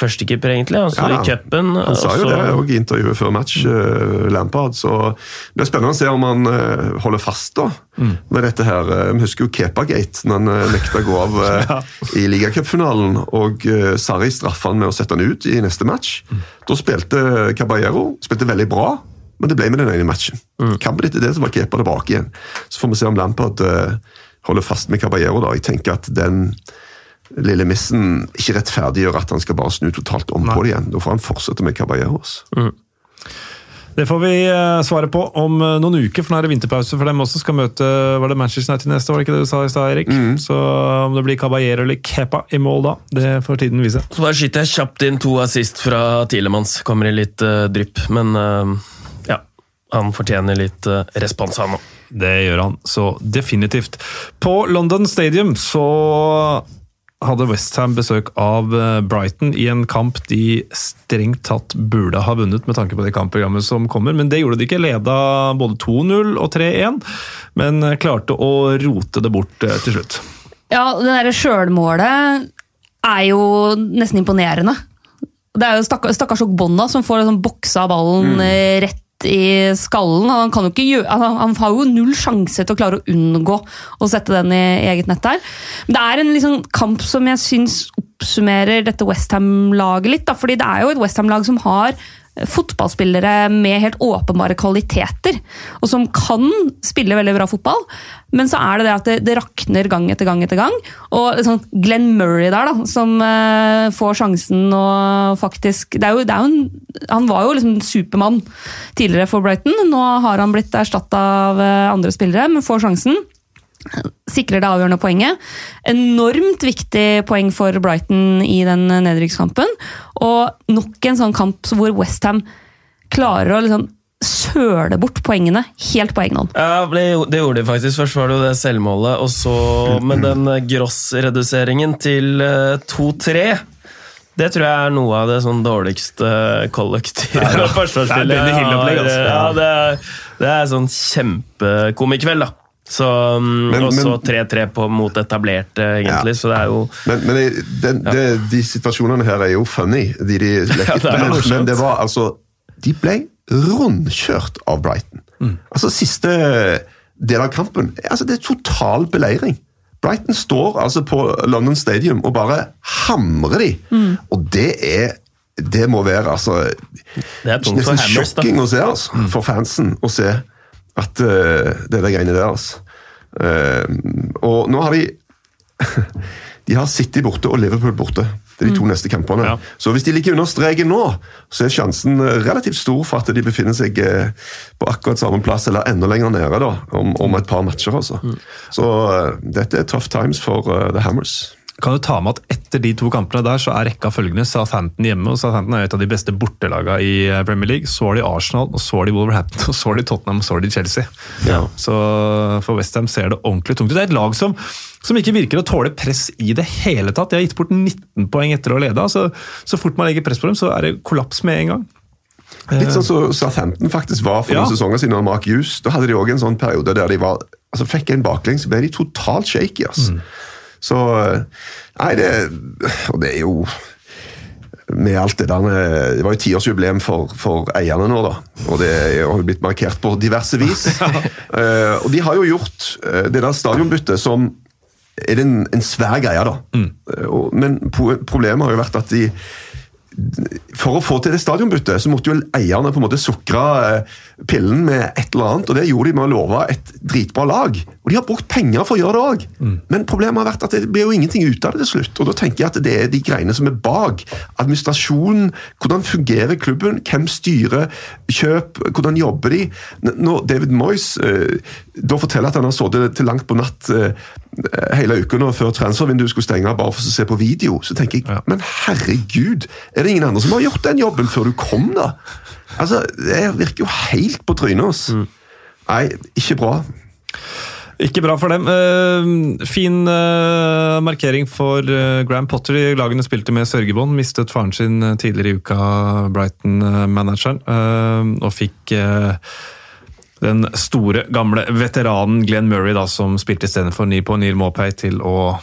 førstekeeper, egentlig. Sto ja, i cupen. Han sa jo det i intervjuet før match, uh, Lampard. Så det blir spennende å se om han uh, holder fast da, mm. med dette her. Vi husker jo Kepa-gate, når han uh, nekta å gå av ja. i ligacupfinalen. Og uh, Sarri straffa han med å sette han ut i neste match. Mm. Da spilte Caballero spilte veldig bra. Men det ble med den ene matchen. Mm. Kampen etter det så var Kepa tilbake igjen. Så får vi se om Lampard uh, holder fast med Caballero. da. Jeg tenker at den lille missen ikke rettferdiggjør at han skal bare snu totalt om Nei. på det igjen. Da får han fortsette med Caballeros. Mm. Det får vi uh, svare på om uh, noen uker, for nå er det vinterpause for dem også. Skal møte var det Manchester United neste, var det ikke det du sa i stad, Erik? Mm. Så om det blir Caballero eller Kepa i mål da, det får tiden vise. Så bare skyter jeg kjapt inn to assist fra Tilemanns. Kommer i litt drypp, men han fortjener litt eh, respons, han òg. Det gjør han, så definitivt. På London Stadium så hadde Westham besøk av eh, Brighton i en kamp de strengt tatt burde ha vunnet, med tanke på det kampprogrammet som kommer. Men det gjorde de ikke. Leda både 2-0 og 3-1, men klarte å rote det bort eh, til slutt. Ja, det derre sjølmålet er jo nesten imponerende. Det er jo stakkars Ogbonna som får liksom boksa ballen mm. rett i skallen. Han, kan jo ikke gjøre, han, han, har jo null sjanse til å klare å unngå å sette den i eget nett der. Men det er en liksom kamp som jeg syns oppsummerer dette Westham-laget litt. Da, fordi det er jo et Westham-lag som har fotballspillere med helt åpenbare kvaliteter, og som kan spille veldig bra fotball. Men så er det det at det, det rakner gang etter gang etter gang. Og sånn Glenn Murray der, da, som uh, får sjansen og faktisk det er jo, det er jo en, Han var jo liksom supermann tidligere for Brighton. Nå har han blitt erstatta av uh, andre spillere, men får sjansen sikrer det avgjørende poenget. Enormt viktig poeng for Brighton i den nedrykkskampen. Og nok en sånn kamp hvor Westham klarer å liksom søle bort poengene helt på egen hånd. Ja, det, gjorde de faktisk. Først var det jo det selvmålet, og så med den gross-reduseringen til 2-3. Eh, det tror jeg er noe av det sånn dårligste kollektivet ja, ja. forsvarsspillet. Det er, altså. ja, det er, det er sånn kjempekomikveld, da. Så, men, og så 3-3 mot etablerte, egentlig. Ja. Så det er jo Men, men det, den, ja. det, de situasjonene her er jo funny. De, de ja, men, men, det var altså De ble rundkjørt av Brighton. Mm. Altså Siste del av kampen altså Det er total beleiring. Brighton står altså på London Stadium og bare hamrer de. Mm. Og det er Det må være altså Det er nesten sjokking å se altså, mm. for fansen å se at uh, det er de greiene der. altså. Uh, og nå har de De har City borte og Liverpool borte. Det er de to mm. neste kampene. Ja. Så hvis de ligger under streken nå, så er sjansen eh, relativt stor for at de befinner seg på akkurat samme plass, eller enda lenger nede, da, om, om et par matcher. altså. Mm. Så uh, dette er tough times for uh, The Hammers kan jo ta med at Etter de to kampene der så er rekka følgende. Southampton hjemme, og Southampton er et av de beste bortelagene i eh, Premier League. Så har de Arsenal, og så har de Wolverhampton, og så har de Tottenham og så har de Chelsea. Ja. Så for Westham ser det ordentlig tungt ut. Det er et lag som, som ikke virker å tåle press i det hele tatt. De har gitt bort 19 poeng etter å ha leda. Så, så fort man legger press på dem, så er det kollaps med en gang. Litt sånn som så Southampton faktisk var for ja. noen sesonger siden. Mark Hughes. Da hadde de òg en sånn periode der de var, altså fikk en baklengs, så ble de totalt shaky. altså. Mm. Så Nei, det Og det er jo med alt det der Det var jo tiårsjubileum for, for eierne nå, da. Og det har jo blitt markert på diverse vis. uh, og de har jo gjort uh, det der stadionbyttet som er en, en svær greie, da. Mm. Uh, men problemet har jo vært at de for å få til det stadionbyttet, så måtte jo eierne på en måte sukre eh, pillen med et eller annet, og det gjorde de med å love et dritbra lag. Og de har brukt penger for å gjøre det òg. Men problemet har vært at det blir jo ingenting ut av det til slutt. Og da tenker jeg at det er de greiene som er bak. Administrasjonen, hvordan fungerer klubben, hvem styrer kjøp, hvordan jobber de? Når David Moyes eh, da forteller at han har sittet til langt på natt eh, hele uka og før transfervinduet skulle stenge, bare for å se på video, så tenker jeg men herregud, er det ingen andre som har gjort den jobben før du kom, da? Altså, Det virker jo helt på trynet. ass. Nei, ikke bra. Ikke bra for dem. Uh, fin uh, markering for uh, Graham Potter. i Lagene spilte med sørgebånd. Mistet faren sin eh, tidligere i uka, Brighton-manageren, eh, og fikk eh, den store, gamle veteranen Glenn Murray, da, som spilte istedenfor Neil Maupay, til å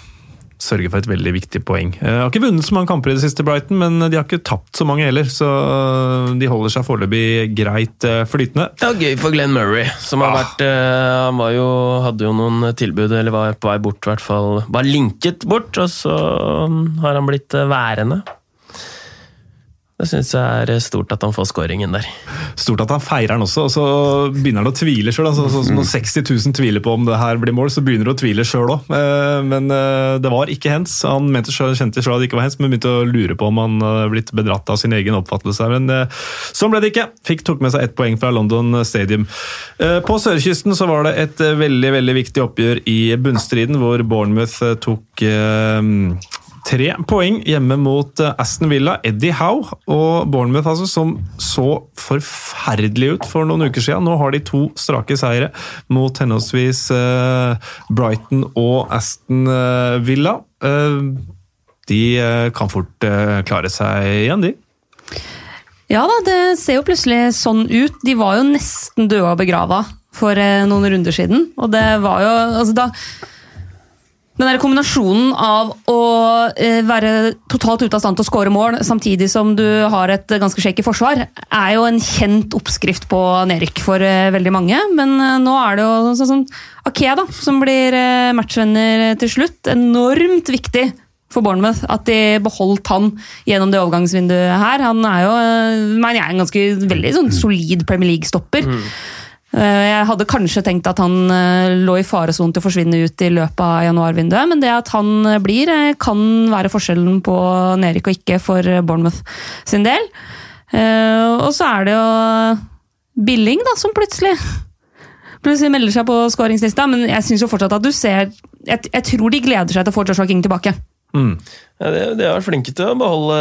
sørge for et veldig viktig poeng. Eh, har ikke vunnet så mange kamper i det siste, Brighton, men de har ikke tapt så mange heller. Så eh, de holder seg foreløpig greit eh, flytende. Ja, Gøy for Glenn Murray, som har vært eh, Han var jo, hadde jo noen tilbud, eller var på vei bort, i hvert fall. Var linket bort, og så mm, har han blitt værende. Det syns jeg er stort at han får scoringen der. Stort at han feirer den også, og så begynner han å tvile sjøl. Altså, så, så når 60 000 tviler på om det her blir mål, så begynner han å tvile sjøl òg. Men eh, det var ikke hens. Han mente selv, kjente sjøl at det ikke var hens, men begynte å lure på om han hadde blitt bedratt av sin egen oppfattelse. Men eh, sånn ble det ikke. Fikk tok med seg ett poeng fra London Stadium. Eh, På sørkysten så var det et eh, veldig veldig viktig oppgjør i bunnstriden, hvor Bournemouth eh, tok eh, Tre poeng hjemme mot eh, Aston Villa. Eddie Howe og Bournemouth, altså, som så forferdelig ut for noen uker siden. Nå har de to strake seire mot henholdsvis eh, Brighton og Aston eh, Villa. De kan fort klare seg igjen, de. Ja da, det ser jo plutselig sånn ut. De var jo nesten døde og begrava for noen runder siden. Og det var jo altså da den der kombinasjonen av å eh, være totalt ute av stand til å skåre mål, samtidig som du har et ganske shaky forsvar, er jo en kjent oppskrift på nedrykk for eh, veldig mange. Men eh, nå er det jo sånn som Akea, da, som blir matchvenner til slutt. Enormt viktig for Bournemouth at de beholdt han gjennom det overgangsvinduet her. Han er jo mener jeg, en ganske veldig sånn solid Premier League-stopper. Eh, Jeg hadde kanskje tenkt at han eh, lå i faresonen til å forsvinne ut i løpet av januarvinduet, men det at han eh, blir, eh, kan være forskjellen på nedrykk og ikke for eh, Bournemouth sin del. Eh, Og så er det jo Billing, da, som plutselig Plutselig melder seg på skåringslista, men jeg syns fortsatt at du ser jeg, jeg tror de gleder seg til å få Joshua King tilbake. Ja, de, har vært flinke til å beholde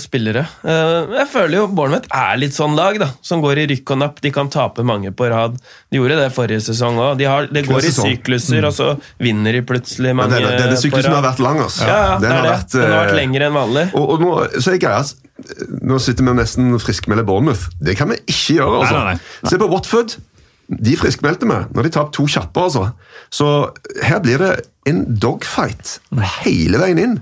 spillere. Eh, Jeg føler jo Bournemouth er litt sånn lag, da, som går i rykk og napp. De kan tape mange på rad. De gjorde det forrige sesong òg. De det går i sykluser, sykluser, og så vinner de plutselig mange det, denne det, syklusen har vært lang. Altså. Ja, ja, det Den har det. vært, Den har vært eh, lengre enn vanlig. Og, og nå, så er greia, nå sitter vi nesten friskmelde Bournemouth. Det kan vi ikke gjøre. altså. Nei, nei, Se på Watford. De friskmeldte vi når de tapte to kjappe. altså. Så her blir det en dogfight hele veien inn.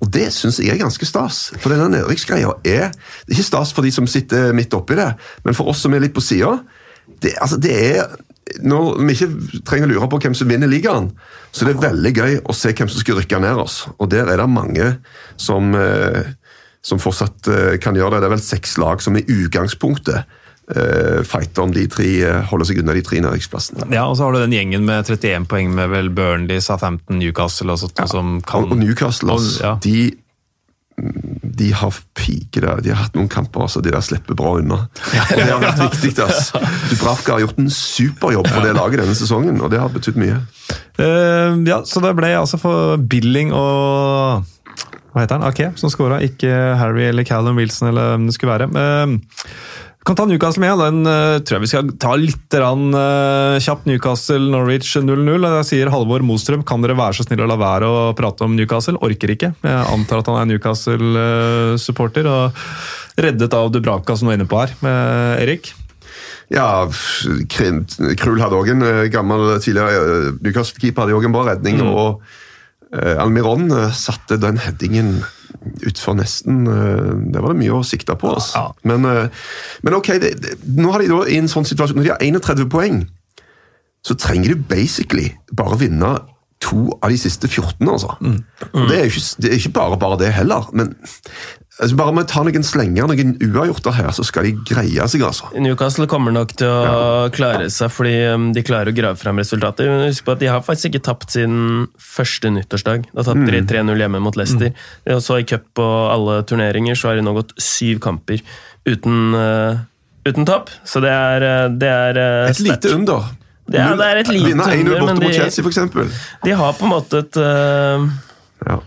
Og det syns jeg er ganske stas. For denne nedrykksgreia er det er ikke stas for de som sitter midt oppi det, men for oss som er litt på sida. Det, altså, det er Når vi ikke trenger å lure på hvem som vinner ligaen, så det er veldig gøy å se hvem som skal rykke ned oss. Og der er det mange som, eh, som fortsatt eh, kan gjøre det. Det er vel seks lag som i utgangspunktet eh, fighter om de tre, uh, holde seg unna de tre nedrykksplassene. Ja, og så har du den gjengen med 31 poeng med vel Burnley, Southampton, Newcastle og sånt, som kan Og, og Newcastle, altså, ja. de, de har piker der. De har hatt noen kamper altså, de der slipper bra unna. Og Det har vært viktig. altså. Dubravka har gjort en superjobb for det laget denne sesongen, og det har betydd mye. Uh, ja, så det ble altså for Billing og Hva heter han? Ake, som skåra. Ikke Harry eller Callum Wilson eller hvem det skulle være. Eh, kan ta Newcastle med. Den uh, tror jeg vi skal ta litt rann, uh, kjapt. Newcastle-Norwich 0-0. Jeg sier Halvor Mostrøm, kan dere være så snill å la være å prate om Newcastle? Orker ikke. Jeg antar at han er Newcastle-supporter. og Reddet av Dubravka, som du er inne på her. Uh, Erik? Ja, Krim- Krul hadde òg en eh, gammel tidligere eh, Newcastle-keeper hadde også en bra redning. og eh, Almiron eh, satte den headingen utfor nesten eh, Det var det mye å sikte på. Altså. Ja. Men, eh, men ok, det, det, nå har de da i en sånn situasjon Når de har 31 poeng, så trenger de basically bare vinne to av de siste 14. altså. Og det er jo ikke, det er ikke bare bare det heller. men Altså, bare med å ta noen slenger, noen uavgjorter her, så skal de greie seg, altså. Newcastle kommer nok til å klare seg fordi um, de klarer å grave fram resultater. Men Husk på at De har faktisk ikke tapt siden første nyttårsdag. Da tapte de 3-0 hjemme mot Leicester. Og så I cup og alle turneringer så har de nå gått syv kamper uten, uh, uten tap. Så det er, uh, det er uh, Et lite under. Det er- det er et lite Vinne 1-0 under, men de- Chelsea. De har på en måte et uh, Ja.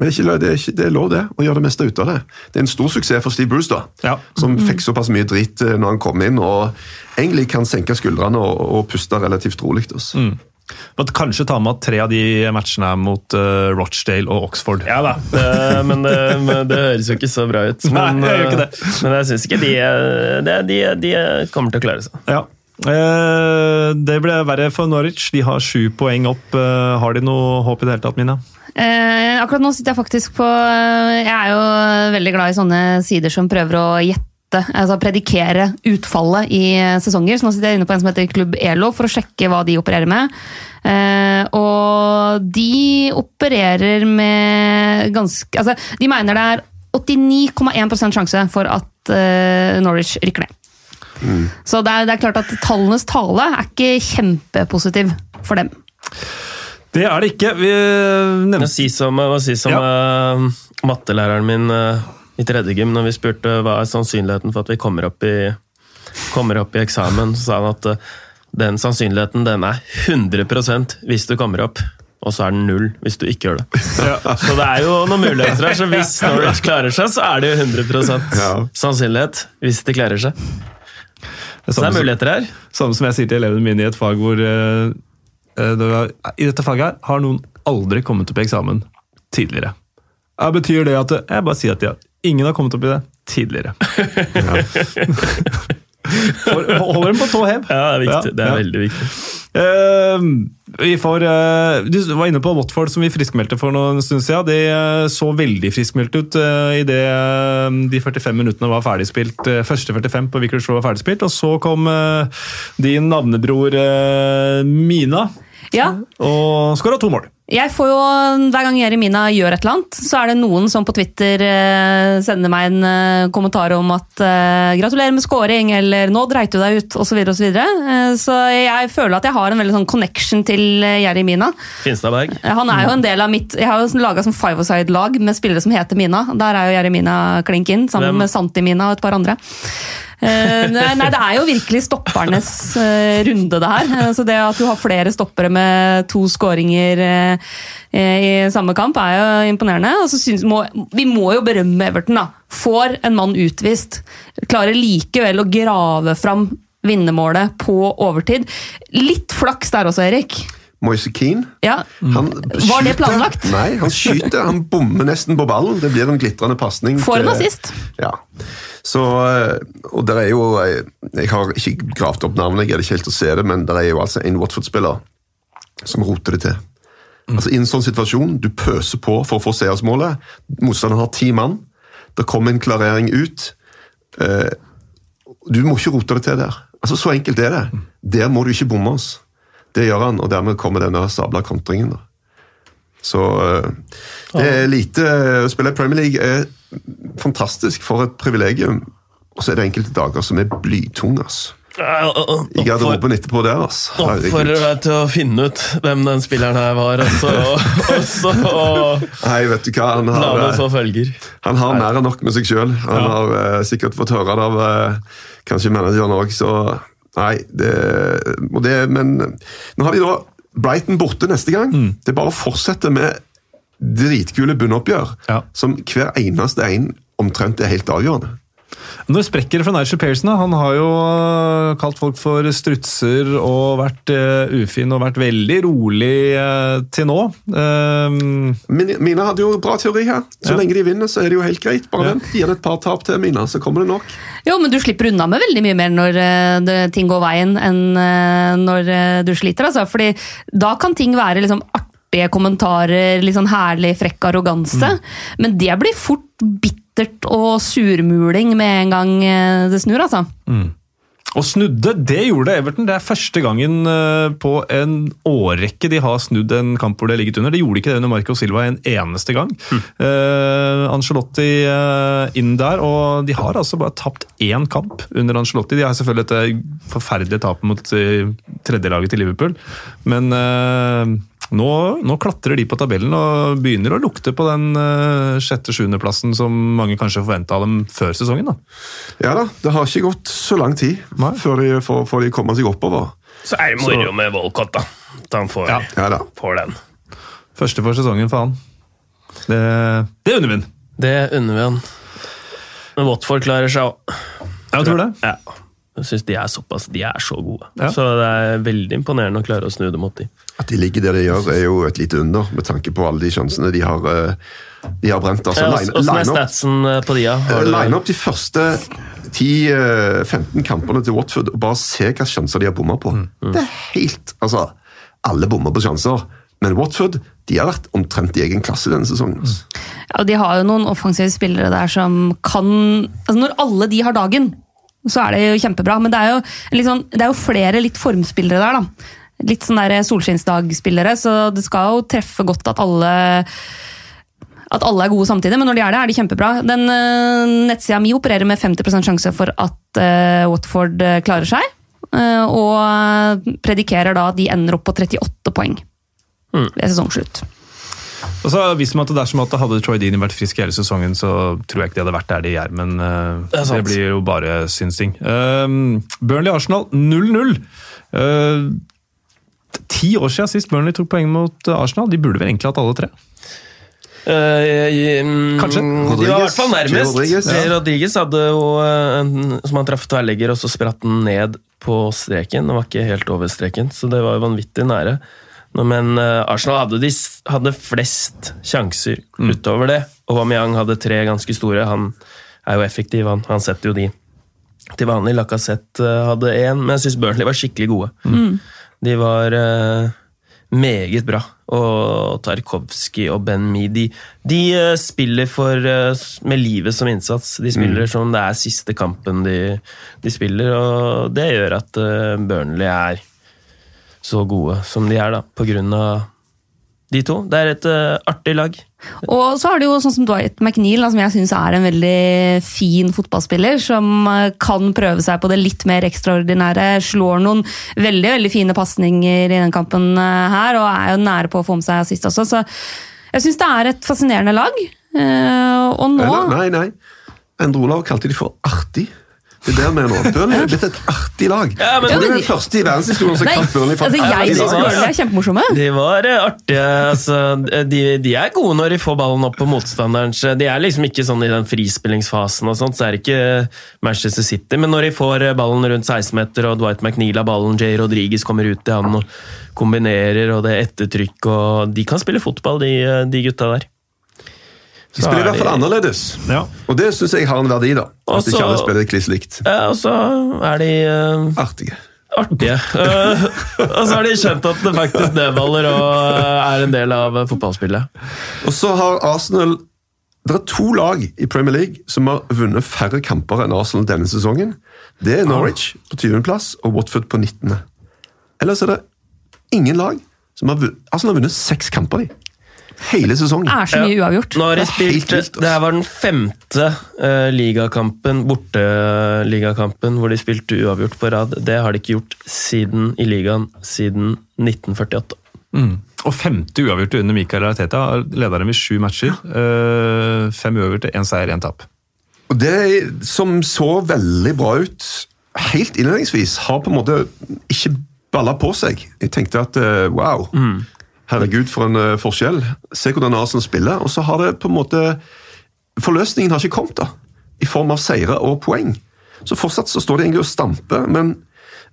Men det er, ikke, det, er ikke, det er lov det, å gjøre det meste ut av det. Det er en stor suksess for Steve Bruce, da, Ja. som fikk såpass mye dritt eh, når han kom inn, og egentlig kan senke skuldrene og, og puste relativt rolig. Men Måtte kanskje ta med at tre av de matchene er mot uh, Rochdale og Oxford. Ja da, det, men, det, men det høres jo ikke så bra ut. Nei, jeg gjør ikke det. men jeg syns ikke de, de, de, de kommer til å klare seg. Ja. Eh, det ble verre for Norwich. De har sju poeng opp. Eh, har de noe håp i det hele tatt, Mina? Eh, akkurat nå sitter jeg faktisk på Jeg er jo veldig glad i sånne sider som prøver å gjette, altså predikere utfallet i sesonger. Så nå sitter jeg inne på en som heter Klubb Elo for å sjekke hva de opererer med. Eh, og de opererer med ganske Altså, de mener det er 89,1 sjanse for at eh, Norwich rykker ned. Så det er, det er klart at tallenes tale er ikke kjempepositiv for dem. Det er det ikke. Vi nevnte må si som, å si som eh, mattelæreren min uh, i tredje gym, når vi spurte hva er sannsynligheten for at vi kommer opp i, kommer opp i eksamen, så sa han at uh, den sannsynligheten den er 100% hvis du kommer opp. Og så er den null hvis du ikke gjør det. Så det er jo noen muligheter her. Så hvis Norwich klarer seg, så er det jo 100 Ja. sannsynlighet hvis de klarer seg. Så det er muligheter her. Samme som jeg sier til elevene mine i et fag hvor eh, eh, det var, I dette faget her har noen aldri kommet opp i eksamen tidligere. Ja, betyr det at Jeg bare sier at ja, ingen har kommet opp i det tidligere. For, holder dem på tå hev. Ja, det er viktig. Ja, Det er ja. veldig viktig. Uh, vi får, uh, du var inne på Watford, som vi friskmeldte for noen stund siden. De uh, så veldig friskmeldte ut uh, idet uh, de 45 minuttene var ferdigspilt. Første 45 på Vickers Row var ferdigspilt, og så kom eh, din navnebror eh, Mina Ja, og skåra to mål. Jeg får jo, Hver gang Jeremina gjør et eller annet, så er det noen som på Twitter eh, sender meg en eh, kommentar om at eh, 'gratulerer med scoring' eller 'nå dreit du deg ut' osv. Så, videre, og så, videre. Så jeg føler at jeg har en veldig sånn connection til Jeremina. Finstadberg. Han er jo en del av mitt, Jeg har jo laga sånn five-a-side-lag med spillere som heter Mina. Der er jo Jeremina klink inn, sammen Hvem? med Santi-Mina og et par andre. Nei, Det er jo virkelig stoppernes runde, det her. Så det at du har flere stoppere med to skåringer i samme kamp, er jo imponerende. Og så synes, må, vi må jo berømme Everton. da. Får en mann utvist. Klarer likevel å grave fram vinnermålet på overtid. Litt flaks der også, Erik. Moise Keane Ja, han Var det planlagt? Nei, han skyter. Han bommer nesten på ballen. Det blir en glitrende pasning. Får en assist. Ja. Så, eh, og der er jo eh, Jeg har ikke gravd opp navnet, jeg er ikke helt å se det, men der er jo altså en Watford-spiller som roter det til. Altså I en sånn situasjon, du pøser på for å få seersmålet. Motstanderen har ti mann. Det kommer en klarering ut. Eh, Du må ikke rote det til der. Altså Så enkelt er det. Der må du ikke bomme oss. Det gjør han, og dermed kommer denne sabla kontringen. da. Så eh, det er lite Å spille Premier League er fantastisk for et privilegium. Og så er det enkelte dager som er blytunge. Ass. hadde garderoben etterpå der, altså. Oppfordrer deg til å finne ut hvem den spilleren her var, og så, og så og Nei, vet du hva. Han har, eh, så følger. han har mer enn nok med seg sjøl. Han har uh, sikkert fått høre det av uh, kanskje manageren òg, så Nei, det, og det Men nå har de da Brighton borte neste gang. Det er bare å fortsette med dritkule bunnoppgjør, Ja. som hver eneste en omtrent er helt avgjørende. Når sprekker det fra Nigel Pearson? da? Han har jo øh, kalt folk for strutser og vært uh, ufin og vært veldig rolig uh, til nå. Ehm, Min, Mina hadde jo bra teori her. Så Ja. lenge de vinner, så er det jo helt greit. Bare Ja. vent, gi det et par tap til Mina, så kommer det nok. Jo, men du slipper unna med veldig mye mer når uh, ting går veien, enn eh, når eh, du sliter. Altså. Fordi da kan ting være liksom artige kommentarer, litt sånn herlig frekk arroganse. Men det blir fort bittert og surmuling med en gang eh, det snur, altså. Og snudde, det gjorde Everton. Det er første gangen eh, på en årrekke de har snudd en kamp hvor det har ligget under. De gjorde ikke det under Marco Silva en eneste gang. Uh, Angelotti eh, inn der, og de har altså bare tapt én kamp under Angelotti. De har selvfølgelig dette forferdelige tapet mot uh, tredjelaget til Liverpool, men eh, nå, nå klatrer de på tabellen og begynner å lukte på den uh, sjette-sjuendeplassen som mange kanskje forventa av dem før sesongen. da. Ja da, det har ikke gått så lang tid Nei. før de, får, får de komme seg oppover. Så er det moro med Volcott, da. At han får, Ja. Ja da. får den. Første for sesongen faen. Det, det unner vi han. Det unner vi han. Men Watford klarer seg òg. Jeg tror det. Ja. Jeg syns de er såpass De er så gode. Ja. Så det er veldig imponerende å klare å snu det mot dem. At de ligger der de gjør, er jo et lite under, med tanke på alle de sjansene de har, eh, de har brent. Altså, line- Åssen er line-up- statsen eh, på de, Ja? Line opp de første 10-15 kampene til Watford og bare se hvilke sjanser de har bomma på. Det er helt Altså, alle bommer på sjanser, men Watford de har vært omtrent i egen klasse denne sesongen. altså. Ja, og de har jo noen offensive spillere der som kan altså Når alle de har dagen, så er det jo kjempebra. Men det er jo, sånn, det er jo flere litt formspillere der, da. Litt sånn solskinnsdagspillere, så det skal jo treffe godt at alle at alle er gode samtidig, men når de er det, er de kjempebra. Den uh, nettsida mi opererer med 50 sjanse for at uh, Watford uh, klarer seg. Uh, og predikerer da at de ender opp på 38 poeng ved sesongslutt. Og så Hvis man at dersom at hadde Troy Deany vært frisk hele sesongen, så tror jeg ikke de hadde vært der de er. Men uh, Det er det, blir jo bare synsing. Uh, Burnley-Arsenal 0-0. Eh, ti år siden sist Burnley tok poeng mot Arsenal. De burde vel egentlig hatt alle tre. Eh, mm, Kanskje. De var i hvert fall nærmest. Rodriguez, ja. Rodriguez hadde jo en, som han traff tverrlegger, og så spratt den ned på streken. Den var ikke helt over streken, så det var jo vanvittig nære. Men eh, Arsenal hadde, de, hadde flest sjanser utover det. Og Aubameyang hadde tre ganske store. Han er jo effektiv, han, han setter jo de til vanlig. Lacassette eh, hadde én, men jeg syns Burnley var skikkelig gode. De var uh, meget bra. Og Tarkovskij og Ben Mi de, de uh, spiller for, uh, med livet som innsats. De spiller som det er siste kampen de, de spiller, og det gjør at Burnley er så gode som de er, da, på grunn av de to. Det er et uh, artig lag. Og så har du jo sånn som Dwight McNeil, da, som jeg syns er en veldig fin fotballspiller. Som eh, kan prøve seg på det litt mer ekstraordinære. Slår noen veldig veldig fine pasninger i den kampen eh, her, og er jo nære på å få med seg assist også. Så jeg syns det er et fascinerende lag. Uh, Og nå Nei, nei, nei. Endre Olav kalte de for artig. Det er det han mener nå. Burnley er blitt et artig lag. Ja, men- det er den første i verdenshistorien som kalte Burnley for altså, jeg syns. Burnley er kjempemorsomme. De var eh, artige. Altså, de, de er gode når de får ballen opp på motstanderens De er liksom ikke sånn i den frispillingsfasen, og sånt, så er det ikke Manchester City. Men når de får eh, ballen rundt 16-meter, og Dwight McNeil har ballen, Jay Rodriguez kommer ut til han og kombinerer, og det er ettertrykk og De kan spille fotball, de, eh, de gutta der. De spiller i hvert fall annerledes. Ja. Og det syns jeg har en verdi, da. At Også- ikke alle spiller kliss likt. Ja, og så er de uh, Artige. artige. Uh, og så har de skjønt at det faktisk nedballer og eh, er en del av eh, fotballspillet. Og så har Arsenal Det er to lag i Premier League som har vunnet færre kamper enn Arsenal denne sesongen. Det er Norwich på 20.-plass og Watford på 19. Ellers er det ingen lag som har vunnet Arsenal har vunnet seks kamper i. Hele sesongen. Er så mye uavgjort. Nå har de Det spilt, det her var den femte uh, ligakampen, borteligakampen, hvor de spilte uavgjort på rad. Det har de ikke gjort siden i ligaen siden 1948. Mm. Og femte uavgjorte under Mikael Arteta. Leda dem i sju matcher. Uh, fem uavgjorte, én seier, én tap. Og det som så veldig bra ut helt innledningsvis, har på en måte ikke balla på seg. Jeg tenkte at eh, wow, herregud for en eh, forskjell. Se hvordan Arsenal spiller. Og så har det på en måte Forløsningen har ikke kommet, da. I form av seire og poeng. Så fortsatt så står de egentlig og stamper, men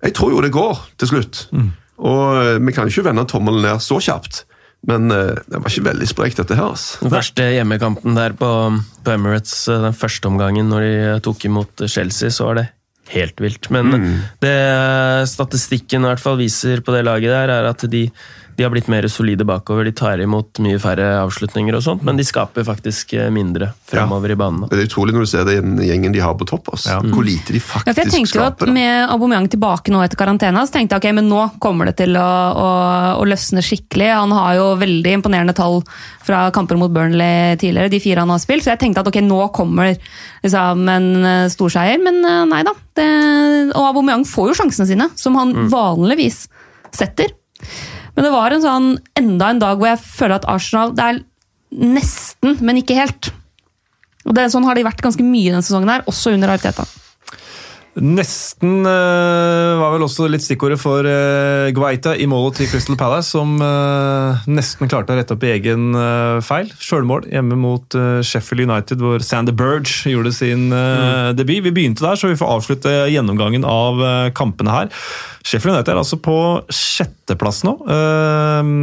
jeg tror jo det går til slutt. Og eh, vi kan jo ikke vende tommelen ned så kjapt. Men eh, det var ikke veldig sprekt, dette her. altså. Den første hjemmekampen der på, på Emirates, den første omgangen når de tok imot Chelsea, så var det helt vilt. Men det statistikken i hvert fall viser på det laget der, er at de, de har blitt mer solide bakover. De tar imot mye færre avslutninger og sånt, men de skaper faktisk eh, mindre fremover i banen. Det er utrolig når du ser den gjengen de har på topp. Altså. Hvor lite de Ja, for jeg faktisk tenkte jo at Med Aubameyang tilbake nå etter karantena, så tenkte jeg ok, men nå kommer det til å, å, å løsne skikkelig. Han har jo veldig imponerende tall fra kamper mot Burnley tidligere, de fire han har spilt. Så jeg tenkte at ok, nå kommer liksom, en stor storseier, men eh, nei da. Det, og Aubameyang får jo sjansene sine, som han vanligvis setter. Men det var en sånn enda en dag hvor jeg føler at Arsenal Det er nesten, men ikke helt. Og det, Sånn har de vært ganske mye denne sesongen, her, også under Arteta. Nesten eh, var vel også litt stikkordet for uh, Guaita i målet til Crystal Palace, som eh, nesten klarte å rette opp i egen eh, feil. Sjølmål hjemme mot eh, Sheffield United, hvor Sander Burge gjorde sin mm. debut. Vi begynte der, så vi får avslutte gjennomgangen av eh, kampene her. Sheffield United er altså på sjetteplass nå, eh,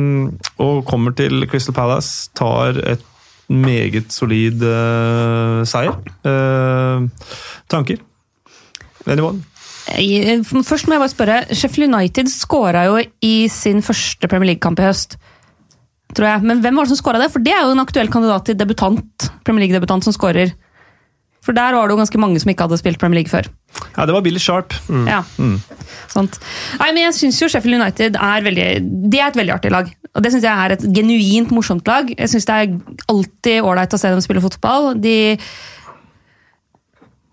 og kommer til Crystal Palace, tar et meget solid eh, seier. Eh, tanker? Anyone? I- Først må jeg bare spørre. Sheffield United skåra jo i sin første Premier League-kamp i høst. Tror jeg. Men hvem var det som skåra det? For det er jo en aktuell kandidat til debutant. Premier League-debutant som skårer. For der var det jo ganske mange som ikke hadde spilt Premier League før. Ja, det var Billy Sharp. Ja, sant. Nei, men jeg syns jo Sheffield United er veldig De er et veldig artig lag. Og det syns jeg er et genuint morsomt lag. Jeg syns det er alltid ålreit å se dem spille fotball. De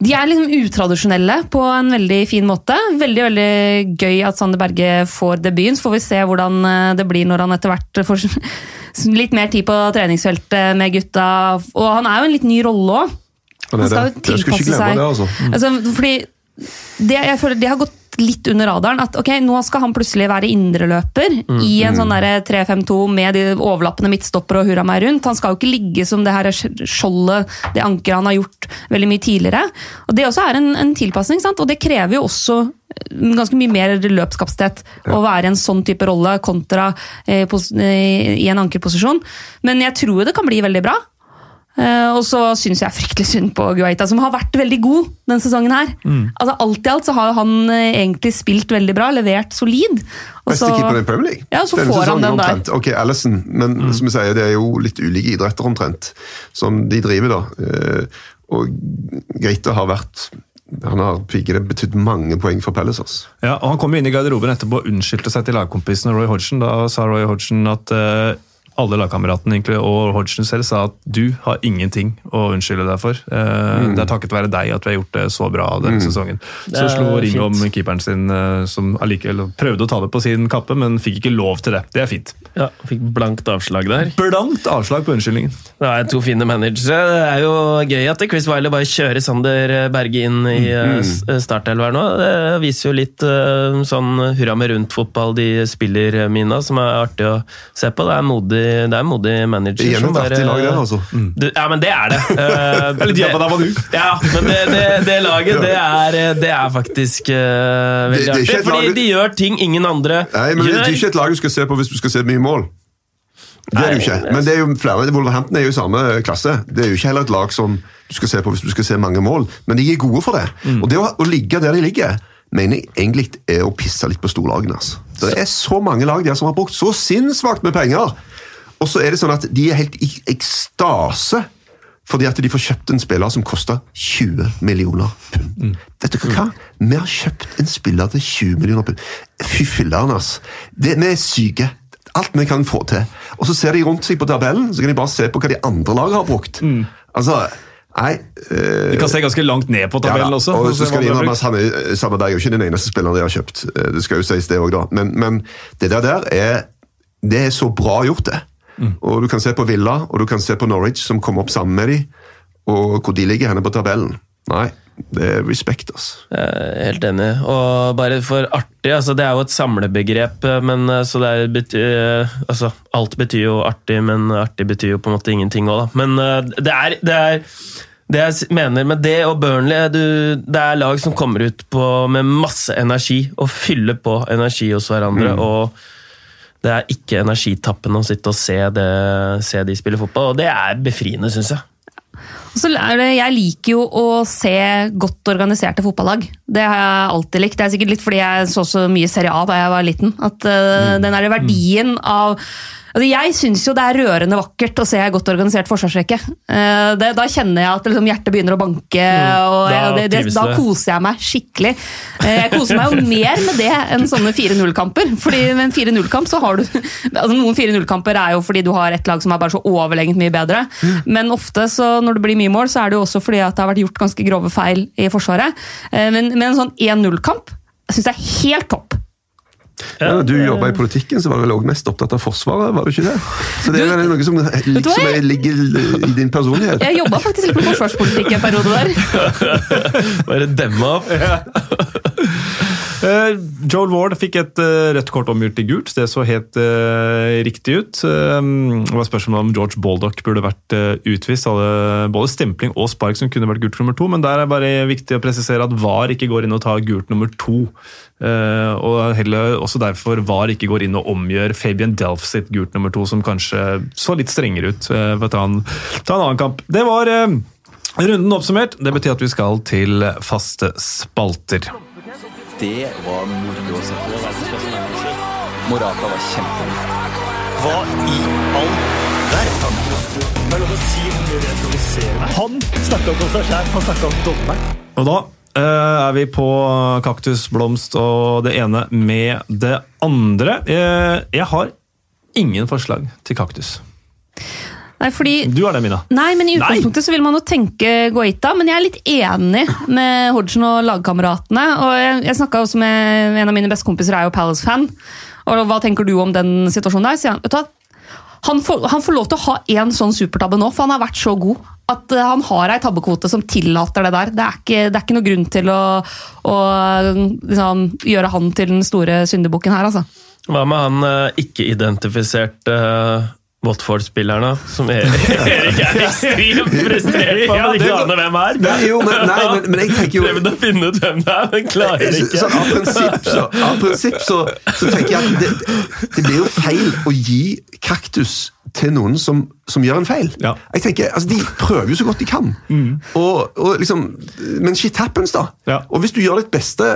de er liksom utradisjonelle på en veldig fin måte. Veldig veldig gøy at Sander Berge får debuten. Så får vi se hvordan eh, det blir når han etter hvert får litt mer tid på treningsfeltet med gutta. Og han er jo en litt ny rolle òg. Han skal jo tilpasse seg. det, altså. Altså, fordi det, jeg føler, det har gått litt under radaren. At ok, nå skal han plutselig være indreløper i en sånn 3-5-2 med de overlappende midtstopper og hurra meg rundt. Han skal jo ikke ligge som det her skjoldet, det ankeret han har gjort veldig mye tidligere. Og Det også er en, en tilpasning, sant? og det krever jo også ganske mye mer løpskapasitet å være i en sånn type rolle kontra eh, eh, i en ankerposisjon. Men jeg tror det kan bli veldig bra. Eh, og så syns jeg fryktelig synd på Guaita, som har vært veldig god denne sesongen. her. Altså Alt i alt så har han eh, egentlig spilt veldig bra, levert solid. Og Beste så- keeper i Premier League. Ja, så Denne får han den den der. Ok, Allison, men som jeg sier, det er jo litt ulike idretter omtrent, som de driver, da. Eh, Og Geita har vært han har piggene betydd mange poeng for Pelles. Altså. Ja, og Han kom inn i garderoben etterpå og unnskyldte seg til lagkompisen Roy Hodgson. Da sa Roy Hodgson at eh, alle lagkameratene og Hodgson selv sa at du har ingenting å unnskylde deg for. Mm. Det er takket være deg at vi har gjort det så bra denne sesongen. Så slo ring om keeperen sin, eh, som allikevel prøvde å ta det på sin kappe, men fikk ikke lov til det. Det er fint. Ja, Fikk blankt avslag der. Blankt avslag på unnskyldningen. Det er to fine managere. Det er jo gøy at Chris Wiley bare kjører Sander Berge inn i mm. startelver nå. Det viser jo litt eh, sånn hurra med rundt-fotball de spiller, Mina, som er artig å se på. Det er modig, det er modig manager. Igjen som et artig bare- lag der, altså. Du, ja, men det er det. Eh, Eller Diabba Dabba Ja, men det, det, det laget, det er, det er faktisk uh, veldig Det- det er artig. Fordi de gjør ting ingen andre Nei, men Det gjør. er ikke et lag du skal se på hvis du skal se mye mål. Det er det jo ikke. Men det er jo flere, Wolverhampton er jo i samme klasse. Det er jo ikke heller et lag som du skal se på hvis du skal se mange mål, men de er gode for det. Og det å, å ligge der de ligger, mener jeg egentlig er å pisse litt på storlagene. Altså. Det er så mange lag der som har brukt så sinnssvakt med penger, og så er det sånn at de er helt i ekstase fordi at de får kjøpt en spiller som koster 20 millioner pund. Vet dere hva? Vi har kjøpt en spiller til 20 millioner pund. Fy filler'n, altså. Det- Vi er syke. Alt vi kan få til. Og så ser de rundt seg på tabellen, så kan de bare se på hva de andre lagene har brukt. Altså, nei øh, De kan se ganske langt ned på tabellen ja, også. Og så skal de har samme brukt. han er, Sandberg er jo ikke den eneste spilleren de har kjøpt. Eh, Det skal jo sies det også da. Men, men det der, der er, det er så bra gjort, det. Mm. Og Du kan se på Villa og du kan se på Norwich, som kom opp sammen med dem, og hvor de ligger henne på tabellen. Nei, det er respekt, altså. Helt enig. Og bare for artig, altså det er jo et samlebegrep, men eh, så det er bety- eh, altså, Alt betyr jo artig, men artig betyr jo på en måte ingenting òg, da. Men eh, det er, det er det jeg mener med det og Burnley, du, det er lag som kommer ut på, med masse energi og fyller på energi hos hverandre. og det er ikke energitappende å sitte og se, det, se de spille fotball, og det er befriende, syns jeg. Så er det, jeg liker jo å se godt organiserte fotballag. Det har jeg alltid likt. Det er sikkert litt fordi jeg så så mye Serie A da jeg var liten. At uh, den der verdien av Altså, jeg syns jo det er rørende vakkert å se godt organisert forsvarsrekke. Eh, det, da kjenner jeg at liksom, hjertet begynner å banke, og Da det, det, da koser jeg meg skikkelig. Eh, Jeg koser meg jo mer med det enn sånne 4-0-kamper. Fordi med en 4-0-kamp så har du altså Noen 4-0-kamper er jo fordi du har et lag som er bare så overlegent mye bedre. Men ofte så når det blir mye mål, så er det jo også fordi at det har vært gjort ganske grove feil i Forsvaret. Eh, Men, men en sånn 1-0-kamp syns jeg er helt topp. Ja, du jobba i politikken, så var du vel også mest opptatt av Forsvaret? var du ikke det? Så det er vel noe som liksom jeg- ligger i din personlighet. Jeg jobba faktisk litt med forsvarspolitikk en periode der. Bare demma opp. Eh, Joel Ward fikk et eh, rødt kort omgjort til gult. Det så helt eh, riktig ut. Det var spørsmålet om George Baldock burde vært utvist. Hadde både stempling og spark som kunne vært gult nummer to, men der er bare viktig å presisere at VAR ikke går inn og tar gult nummer to. Og heller også derfor VAR ikke går inn og omgjør Fabian Delf sitt gult nummer to, som kanskje så litt strengere ut. Uh, for å ta en, ta en annen kamp. Det var runden oppsummert. Det betyr at vi skal til faste spalter. Det var moro å se på. Morata var kjempegod. Hva i all verden? Er. Han snakka om seg sjæl, han snakka om dommeren. Og da Uh, er vi på kaktus, blomst og det ene med det andre. Uh, jeg har ingen forslag til kaktus. Nei, fordi Du har det, Mina. Nei, men i utgangspunktet så vil man jo tenke Guaita, men jeg er litt enig med Hodgson og lagkameratene. Og jeg, jeg snakka også med en av mine bestekompiser, er jo Palace-fan. Og hva tenker du om den situasjonen der? Sier han, vet du hva? Han får, han får lov til å ha én sånn supertabbe nå, for han har vært så god. At eh, han har ei tabbekvote som tillater det der. Det er ikke, det er ikke noe grunn til å, å liksom, gjøre han til den store syndebukken her, altså. Hva med han eh, ikke-identifiserte uh, Watford-spillerne, som Erik Erik er ekstremt frustrert på, men ikke aner hvem er? Nei, jo, men, nei, men, men jeg tenker jo Prøvde å finne ut hvem det er, men klarer Så, ikke. sånn, av prinsipp, så, av prinsipp så, så tenker jeg at det, det blir jo feil å gi kaktus til noen som, som gjør en feil. Ja. Jeg tenker, altså De prøver jo så godt de kan. Og, og liksom, Men shit happens, da. Ja. Og hvis du gjør ditt beste,